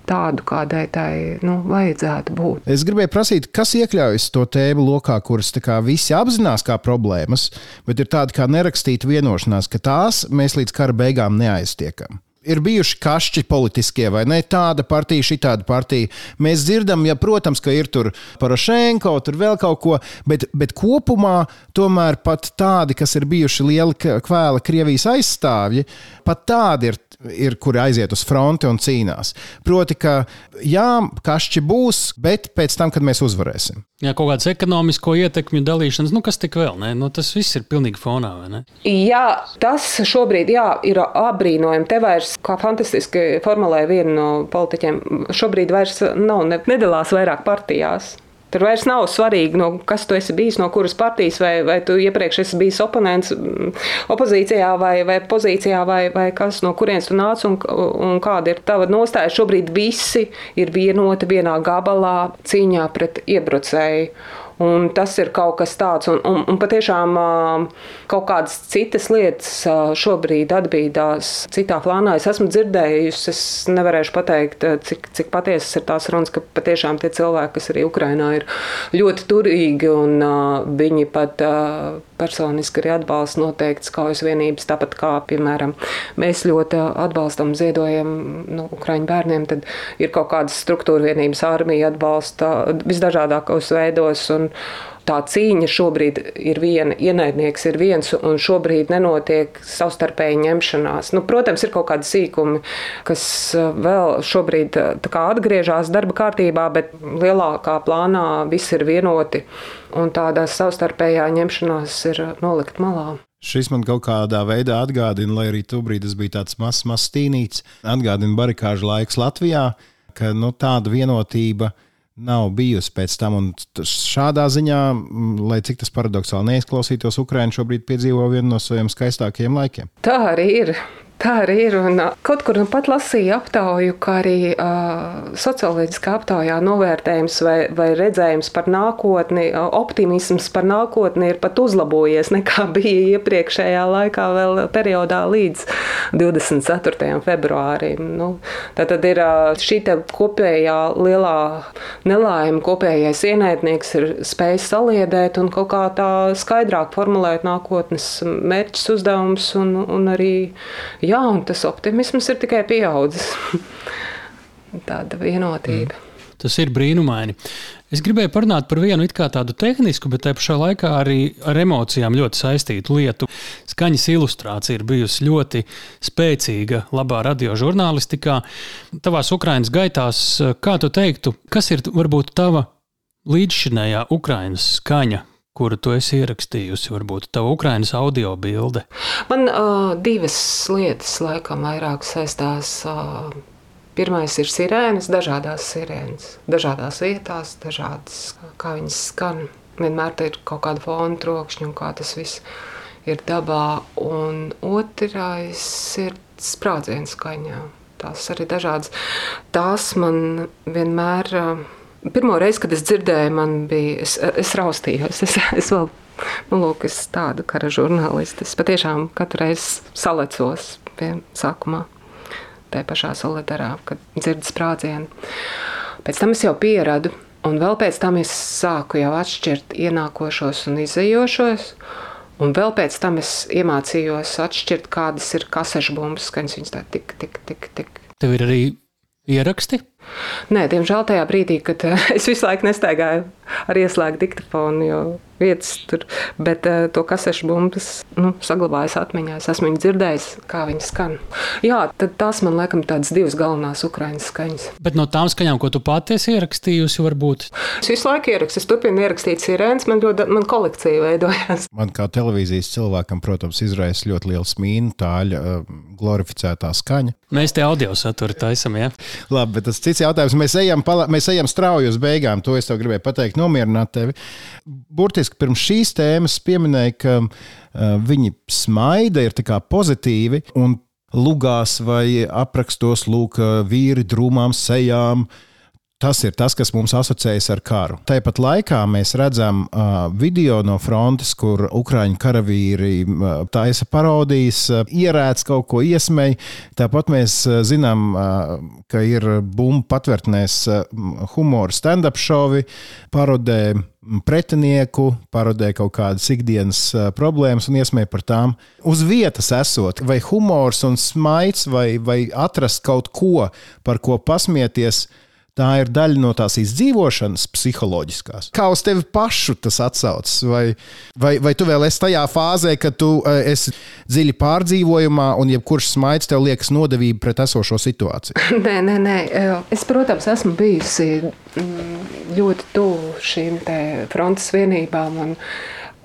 tādu, kādai tai nu, vajadzētu būt. Es gribēju prasīt, kas iekļaujas to tēmu lokā, kuras visi apzinās kā problēmas, bet ir tāda kā nerakstīta vienošanās, ka tās mēs līdz kara beigām neaiztiekam ir bijuši kašķi politiskie, vai ne? Tāda partija, šī tāda partija. Mēs dzirdam, ja, protams, ka ir tur Porošenko, tur vēl kaut ko, bet, bet kopumā tomēr pat tādi, kas ir bijuši lieli kvēla Krievijas aizstāvji, pat tādi ir ir, kuri aiziet uz fronti un cīnās. Proti, ka jā, kašķi būs, bet pēc tam, kad mēs uzvarēsim. Jā, kaut kādas ekonomisko ietekmju dalīšanas, nu kas tik vēl, ne? Nu, tas viss ir pilnīgi fonā, vai ne? Jā, tas šobrīd jā, ir apbrīnojami. Te vairs, kā fantastiski formulēja viena no politiķiem, šobrīd vairs nav, ne, nedalās vairāk partijās. Tur vairs nav svarīgi, no kas tu esi bijis, no kuras partijas, vai, vai tu iepriekš esi bijis oponents mm, opozīcijā vai, vai pozīcijā, vai, vai kas no kurienes tu nāc un, un kāda ir tava nostāja. Šobrīd visi ir vienoti vienā gabalā cīņā pret iebrucēju. Un tas ir kaut kas tāds, un, un, un patiešām kaut kādas citas lietas šobrīd atbīdās citā plānā. Es esmu dzirdējusi, es nevarēšu pateikt, cik, cik patiesas ir tās runas, ka patiešām tie cilvēki, kas arī Ukrainā ir ļoti turīgi, un viņi pat personiski arī atbalsta noteikts kaujas vienības, tāpat kā, piemēram, mēs ļoti atbalstam, ziedojam nu, Ukraiņu bērniem, tad ir kaut kādas struktūra vienības armija atbalsta visdažādākos veidos. Un, tā cīņa šobrīd ir viena, ienaidnieks ir viens, un šobrīd nenotiek savstarpēji ņemšanās. Nu, protams, ir kaut kādi sīkumi, kas uh, vēl šobrīd uh, atgriežas darba kārtībā, bet lielākā plānā viss ir vienoti, un tādā savstarpējā ņemšanās ir nolikt malā. Šis man kaut kādā veidā atgādina, lai arī tobrīd tas bija tāds mazs, mazs tīnīts, atgādina barikāžu laiks Latvijā, ka nu, tāda vienotība ir nav bijusi pēc tam. Un šādā ziņā, lai cik tas paradoxāli neizklausītos, Ukraiņa šobrīd piedzīvo vienu no saviem skaistākajiem laikiem. Tā arī ir. Tā arī ir. Un kaut kur nu pat lasīju aptauju, ka arī uh, socioloģiskā aptaujā novērtējums vai, vai redzējums par nākotni, optimisms par nākotni ir pat uzlabojies nekā [LAUGHS] bija iepriekšējā laikā, vēl periodā līdz 24. februārim. Nu, tā tad ir uh, šī kopējā lielā nelaime, kopējais ienaidnieks ir spējis saliedēt un kaut kā tā skaidrāk formulēt nākotnes mērķus, uzdevumus un, un arī jā, jā, un tas optimisms ir tikai pieaudzis. [LAUGHS] Tāda vienotība. Mm. Tas ir brīnumaini. Es gribēju parunāt par vienu tādu tehnisku, bet te pašā laikā arī ar emocijām ļoti saistītu lietu. Skaņas ilustrācija ir bijusi ļoti spēcīga labā radiožurnālistikā. Tavās Ukraiņas gaitās, kā tu teiktu, kas ir varbūt tava līdzšinējā Ukraiņas skaņa, kuru tu esi ierakstījusi, varbūt tā Ukraiņas audio bilde? Man uh, divas lietas laikam vairāk saistās. Uh, Pirmais ir sirēnas, dažādas sirēnas, dažādās vietās, dažādas, kā viņas skan. Vienmēr ir kaut kāda fona trokšņa un kā tas viss ir dabā. Un otrais ir sprādzienu skaņā. Tās arī dažādas. Tās man vienmēr. Uh, Pirmo reizi, kad es dzirdēju, man bija, es, es raustījos. Es, es vēl, nu, lūk, es tādu kara žurnālisti. Es patiešām katru reizi salecos pie sākumā, tajā pašā solidarā, kad dzirdu sprādzienu. Pēc tam es jau pieradu, un vēl pēc tam es sāku jau atšķirt ienākošos un izējošos. Un vēl pēc tam es iemācījos atšķirt, kādas ir kasešu bumbas skaņas. Viņas tā tik, tik, tik, tik. Tev ir arī ieraksti? Nē, diemžēl tajā brīdī, kad [LAUGHS] es visu laiku nestaigāju ar ieslēgtu diktafonu, jo vietas tur, bet uh, to kasešu bumbas nu, saglabājas atmiņā. Es esmu dzirdējis, kā viņi skan. Jā, tad tās man liekas tādas divas galvenās ukraiņas skaņas. Bet no tām skaņām, ko tu pati esi ierakstījusi, varbūt? Es visu laiku ierakstu, es turpinu ierakstīt sirēnas, man ļoti, man kolekcija veidojās. Man kā televīzijas cilvēkam, protams, izraisa ļoti liels mīnu, tāļa, glorificētā skaņa. Mēs te audio saturu taisam, jā. Ja? Labi, bet tas cits jautājums. Mēs ejam, pala, mēs ejam strauji uz beigām, to es tev gribēju pateikt, nomierināt tevi. Burtiski pirms šīs tēmas pieminēja, ka uh, viņi smaida, ir pozitīvi. Un lugās vai aprakstos, lūk, vīri drūmām sejām. Tas ir tas, kas mums asociējas ar karu. Tāpat laikā mēs redzam uh, video no frontes, kur ukrāņu karavīri uh, taisa parodijas, uh, ierēdz kaut ko iesmēji. Tāpat mēs uh, zinām, uh, ka ir bumbu patvērtnēs uh, humora stand-up šovi, parodē pretinieku, parodē kaut kādas ikdienas problēmas un iesmēja par tām. Uz vietas esot, vai humors un smaids, vai, vai atrast kaut ko, par ko pasmieties, Tā ir daļa no tās izdzīvošanas, psiholoģiskās. Kā uz tevi pašu tas atsaucas? Vai, vai, vai tu vēl esi tajā fāzē, ka tu eh, esi dziļi pārdzīvojumā, un jebkurš smaids tev liekas nodevība pret esošo situāciju? [LAUGHS] Nē, nē, nē. Es, protams, esmu bijusi mm, ļoti tuvu šīm frontes vienībām. Un,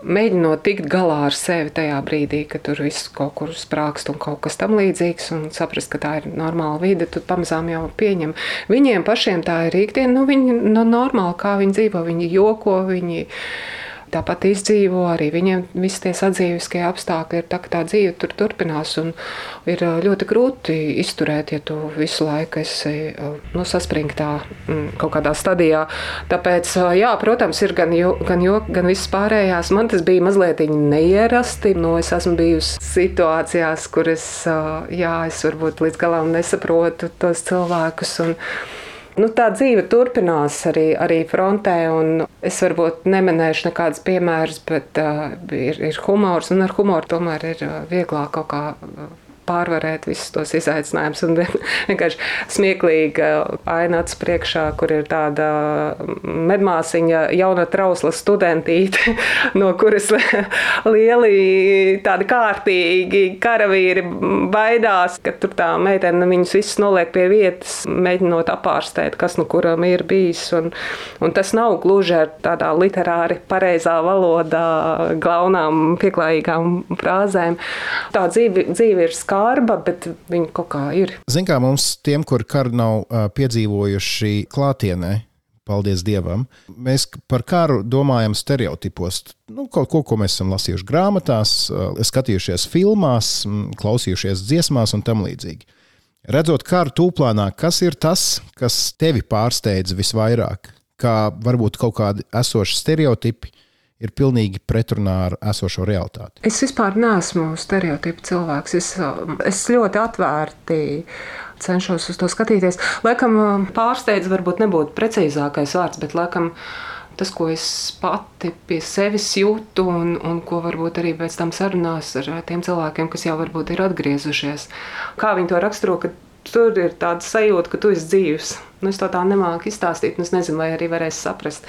mēģinot tikt galā ar sevi tajā brīdī, kad tur viss kaut kur sprākst un kaut kas tam līdzīgs, un saprast, ka tā ir normāla vide, tad pamazām jau pieņem. Viņiem pašiem tā ir ikdiena, nu, viņi nu, normāli, kā viņi dzīvo, viņi joko, viņi tāpat izdzīvo. Arī viņiem visi tie sadzīviskie apstākļi ir tā, ka tā dzīve tur turpinās. Ir ļoti grūti izturēt, ja tu visu laiku esi nu, saspringtā mm, kaut kādā stadijā. Tāpēc, jā, protams, ir gan joks, gan, jok, gan viss pārējās. Man tas bija mazliet neierasti. Nu, es esmu bijusi situācijās, kur es, jā, es varbūt līdz galam nesaprotu tos cilvēkus. Un, Nu, tā dzīve turpinās arī, arī frontē. Es varbūt neminēšu nekādus piemērus, bet uh, ir, ir humors, un ar humoru tomēr ir uh, vieglāk kaut kā. Pārvarēt visus tos izaicinājumus. Un vienkārši smieklīga aina acu priekšā, kur ir tāda medmāsiņa, jauna trausla studentīte, [LAUGHS] no kuras [LAUGHS] lieli tādi kārtīgi karavīri baidās, ka tur tā meitene viņus visus noliek pie vietas, mēģinot apārstēt, kas nu kuram ir bijis. Un, un tas nav gluži ar tādā literāri pareizā valodā, glaunām, pieklājīgām frāzēm. Tā dzīve, dzīve ir skaista skarba, bet viņi kaut kā ir. Ziniet, kā mums, tiem, kur karu nav piedzīvojuši klātienē, paldies Dievam, mēs par karu domājam stereotipos. Nu, kaut ko, ko mēs esam lasījuši grāmatās, skatījušies filmās, klausījušies dziesmās un tam līdzīgi. Redzot karu tūplānā, kas ir tas, kas tevi pārsteidz visvairāk? Kā varbūt kaut kādi esoši stereotipi, ir pilnīgi pretrunā ar esošo realitāti. Es vispār neesmu stereotipu cilvēks. Es, es ļoti atvērti cenšos uz to skatīties. Laikam pārsteidz varbūt nebūtu precīzākais vārds, bet laikam tas, ko es pati pie sevis jūtu, un, un ko varbūt arī pēc tam sarunās ar tiem cilvēkiem, kas jau varbūt ir atgriezušies. Kā viņi to raksturo, ka tur ir tāda sajūta, ka tu esi dzīves. Nu, es to tā nemāku izstāstīt, un es nezinu, vai arī varēs saprast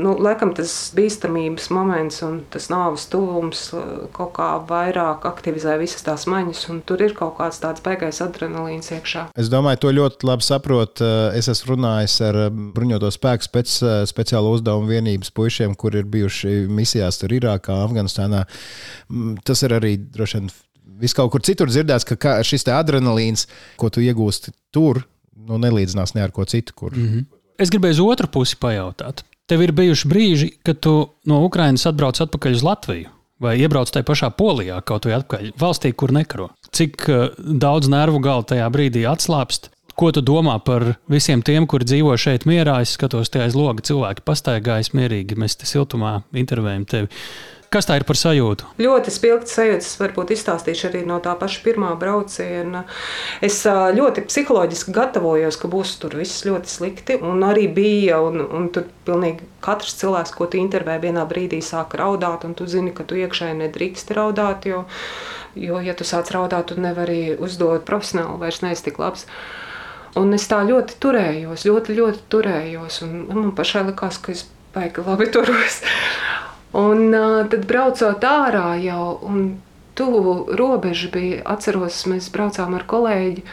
nu, laikam tas bīstamības moments un tas nāves tuvums uh, kaut kā vairāk aktivizē visas tās maņas, un tur ir kaut kāds tāds baigais adrenalīns iekšā. Es domāju, to ļoti labi saprotu. Uh, es esmu runājis ar um, bruņoto spēku spec, speciālo uzdevumu vienības puišiem, kur ir bijuši misijās tur Irākā, Afganistānā. Mm, tas ir arī droši vien vis kaut kur citur dzirdēts, ka šis adrenalīns, ko tu iegūsti tur, nu, nelīdzinās ne ar ko citu. Kur. Mm -hmm. Es gribēju uz otru pusi pajautāt. Tev ir bijuši brīži, kad tu no Ukrainas atbrauc atpakaļ uz Latviju. Vai iebrauc tajā pašā polijā, kaut vai atpakaļ, valstī, kur nekaro. Cik uh, daudz nervu galu tajā brīdī atslābst? Ko tu domā par visiem tiem, kuri dzīvo šeit mierā? Es skatos, tie aiz loga cilvēki pastaigājas mierīgi, mēs te siltumā intervējam tevi. Kas tā ir par sajūtu? Ļoti spilgts sajūtas, varbūt izstāstīšu arī no tā paša pirmā brauciena. Es ļoti psiholoģiski gatavojos, ka būs tur viss ļoti slikti. Un arī bija, un, un tur pilnīgi katrs cilvēks, ko tu intervēji, vienā brīdī sāk raudāt, un tu zini, ka tu iekšēji nedrīkst raudāt, jo, jo ja tu sāc raudāt, tu nevari uzdot profesionāli, vairs neesi tik labs. Un es tā ļoti turējos, ļoti, ļoti turējos. Man pašai likās, ka es baigi labi turos. Un tad braucot ārā jau, un tuvu robeža bija, atceros, mēs braucām ar kolēģi.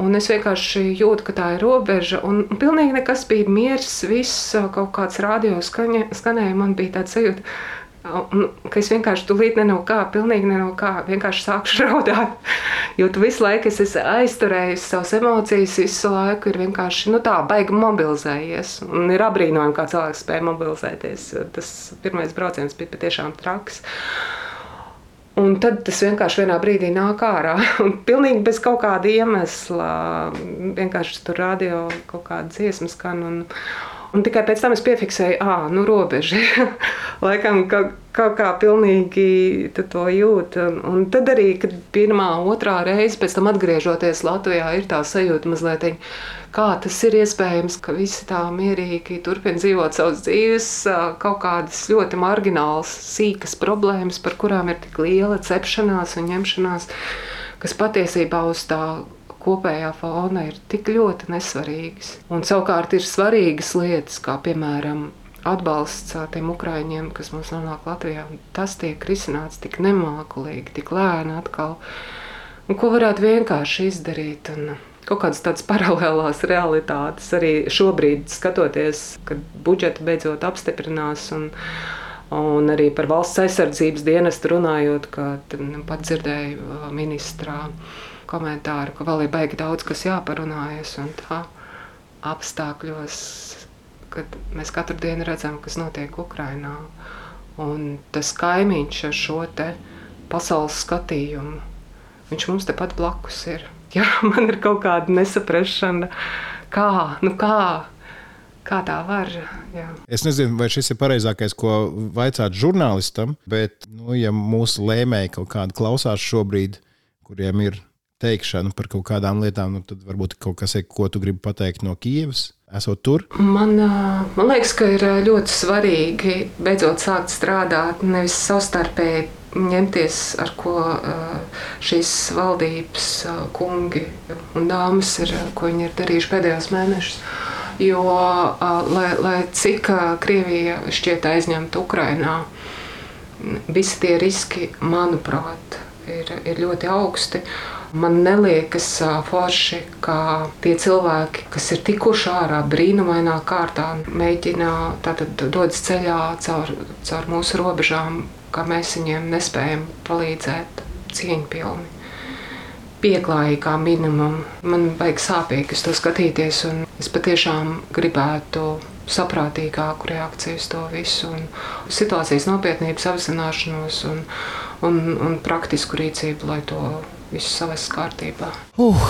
Un es vienkārši jūtu, ka tā ir robeža. Un pilnīgi nekas bija miers, viss kaut kāds radio skanēja. Man bija tāds sajūta, Un, ka es vienkārši tulīt ne no kā, pilnīgi ne no kā, vienkārši sākšu [LAUGHS] raudāt. Jo tu visu laiku esi aizturējis savas emocijas, visu laiku ir vienkārši nu, tā, baigi mobilizējies. Un ir apbrīnojami, kā cilvēks spēja mobilizēties. Tas pirmais brauciens bija patiešām traks. Un tad tas vienkārši vienā brīdī nāk ārā. [LAUGHS] Un pilnīgi bez kaut kāda iemesla. Vienkārši tur radio kaut kāda dziesma skan. Un, Un tikai pēc tam es piefiksēju, ah, nu, robeža. [LAUGHS] Laikam, ka, kaut kā pilnīgi to jūt. Un, un tad arī, kad pirmā, otrā reize pēc tam atgriežoties Latvijā, ir tā sajūta mazliet, kā tas ir iespējams, ka visi tā mierīgi turpina dzīvot savas dzīves, kaut kādas ļoti marginālas, sīkas problēmas, par kurām ir tik liela cepšanās un ņemšanās, kas patiesībā uz tā kopējā fona ir tik ļoti nesvarīgas. Un savukārt ir svarīgas lietas, kā piemēram atbalsts tiem ukrāņiem, kas mums nonāk Latvijā. Tas tiek risināts tik nemākulīgi, tik lēni atkal. Un ko varētu vienkārši izdarīt? Un kaut kādas tādas paralēlās realitātes arī šobrīd skatoties, kad budžeti beidzot apstiprinās. Un, Un arī par valsts aizsardzības dienestu runājot, ka pat dzirdēju ministrā komentāru, ka vēl ir baigi daudz, kas jāparunājas. Un tā apstākļos, kad mēs katru dienu redzam, kas notiek Ukrajinā. Un tas kaimiņš ar šo pasaules skatījumu, viņš mums tepat blakus ir. [LAUGHS] Jā, man ir kaut kāda nesaprašana, kā, nu kā, kā tā var. Jā. Es nezinu, vai šis ir pareizākais, ko vaicāt žurnālistam, bet, nu, ja mūsu lēmēji kaut kādi klausās šobrīd, kuriem ir teikšanu par kaut kādām lietām, nu, tad varbūt kaut kas ko tu gribi pateikt no Kievas. Esot tur? Man, man liekas, ka ir ļoti svarīgi beidzot sākt strādāt, nevis savstarpēji ņemties, ar ko šīs valdības kungi un dāmas ir, ko viņi ir darījuši pēdējos mēnešus. Jo, lai, lai cik Krievija šķiet aizņemta Ukrainā, visi tie riski, manuprāt, ir, ir ļoti augsti. Man neliekas forši, ka tie cilvēki, kas ir tikuši ārā brīnumainā kārtā, mēģina tātad dodas ceļā caur, caur mūsu robežām, ka mēs viņiem nespējam palīdzēt cieņpilni. Pieklājīgi kā minimum. Man vajag sāpīgi to skatīties, un es patiešām gribētu saprātīgāku reakciju uz to visu, un situācijas nopietnības apzināšanos un, un, un praktisku rīcību, lai to visu savest kārtībā. Uh,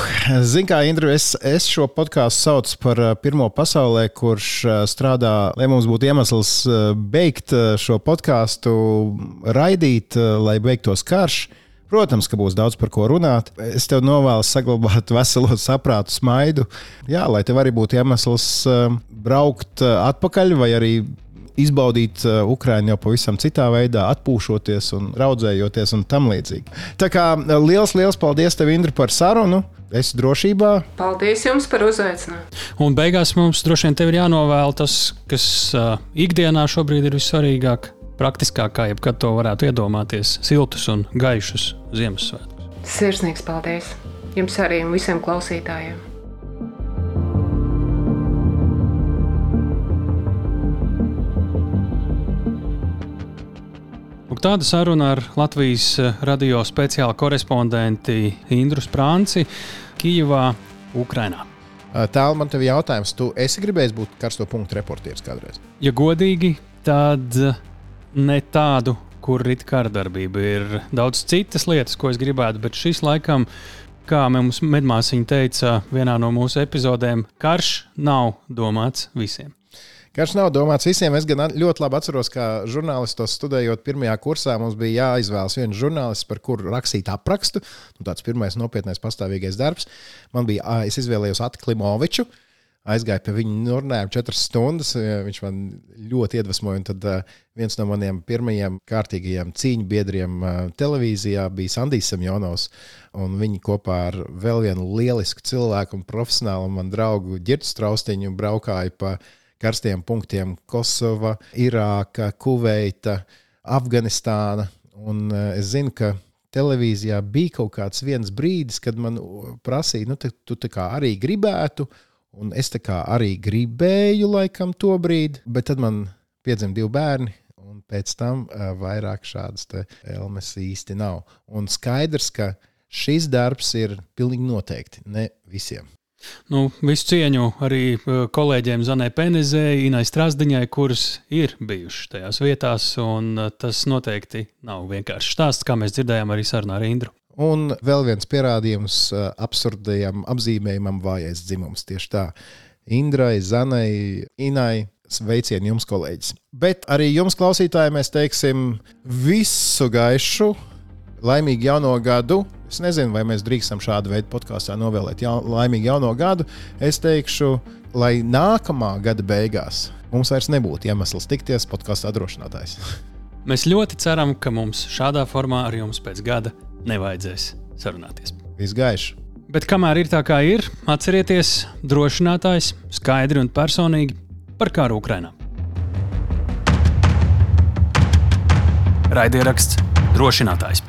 Ziniet, kā Indra, es, es šo podkāstu saucu par uh, pirmo pasaulē, kurš uh, strādā, lai mums būtu iemesls uh, beigt šo podkāstu, raidīt, lai beigtos karš. Protams, ka būs daudz par ko runāt. Es tev novēlu saglabāt [LAUGHS] veselu saprātu, smaidu. Jā, lai tev arī būtu iemesls braukt atpakaļ, vai arī izbaudīt uh, Ukraiņu jau pavisam citā veidā, atpūšoties un raudzējoties un tam līdzīgi. Tā kā uh, liels, liels paldies tev, Indra, par sarunu! Es drošībā. Paldies jums par uzaicinājumu. Un beigās mums droši vien ir jānovēl tas, kas uh, ikdienā šobrīd ir vissvarīgāk, praktiskāk, kā jebkad to varētu iedomāties - siltus un gaišus Ziemassvētkus. Sirsnīgs paldies jums arī un visiem klausītājiem! Tāda saruna ar Latvijas eh, radio speciāla korespondenti Indru Sprānci Kijavā, Ukrainā. Tālāk man te ir jautājums, tu esi gribējis būt karsto punktu reportieris kādreiz? Ja godīgi, tad ne tādu, kur ir kārdarbība. Ir daudz citas lietas, ko es gribētu, bet šis laikam, kā mums medmāsiņa teica vienā no mūsu epizodēm, karš nav domāts visiem. Karš nav domāts visiem. Es gan ļoti labi atceros, ka žurnālistos studējot pirmajā kursā mums bija jāizvēlas viens žurnālists, par kuru rakstīt aprakstu. Nu, tāds pirmais nopietnais pastāvīgais darbs. Man bija, es izvēlējos Atlimoviču. Aizgāju pie viņa, runājām četras stundas. Viņš man ļoti iedvesmoja. Un tad viens no maniem pirmajiem kārtīgajiem cīņu biedriem televīzijā bija Sandijs Samjonovs. Un viņi kopā ar vēl vienu lielisku cilvēku un profesionālu man draugu Girtu Straustiņu braukāja pa karstiem punktiem - Kosova, Irāka, Kuveita, Afganistāna. Un eh, es zinu, ka televīzijā bija kaut kāds brīdis, kad man prasīja, nu, te, tu arī gribētu, un es arī gribēju, laikam, to brīdi, bet tad man piedzima divi bērni. Un pēc tam uh, vairāk šādas elmes īsti nav. Un skaidrs, ka šis darbs ir pilnīgi noteikti ne visiem. Nu, visu cieņu arī uh, kolēģiem Zanai Penezei, Inai Strasdiņai, kuras ir bijušas tajās vietās. Uh, tas noteikti nav vienkārši stāsts, kā mēs dzirdējām arī sarunā ar Indru. Un vēl viens pierādījums uh, absurdajam apzīmējumam vājais dzimums. Tieši tā. Indrai, Zanai, Inai. Sveicieni jums, kolēģis. Bet arī jums, klausītāji, mēs teiksim visu gaišu, laimīgu jauno gadu, Es nezinu, vai mēs drīkstam šādu veidu podkāstā novēlēt jaun, laimīgu jauno gadu. Es teikšu, lai nākamā gada beigās mums vairs nebūtu iemesls tikties podkāstu apdrošinātājs. [LAUGHS] Mēs ļoti ceram, ka mums šādā formā ar jums pēc gada nevajadzēs sarunāties. Viss gaišs. Bet kamēr ir tā, kā ir, atcerieties, drošinātājs skaidri un personīgi par karu Ukrajinā. Raidieraksts drošinātājs.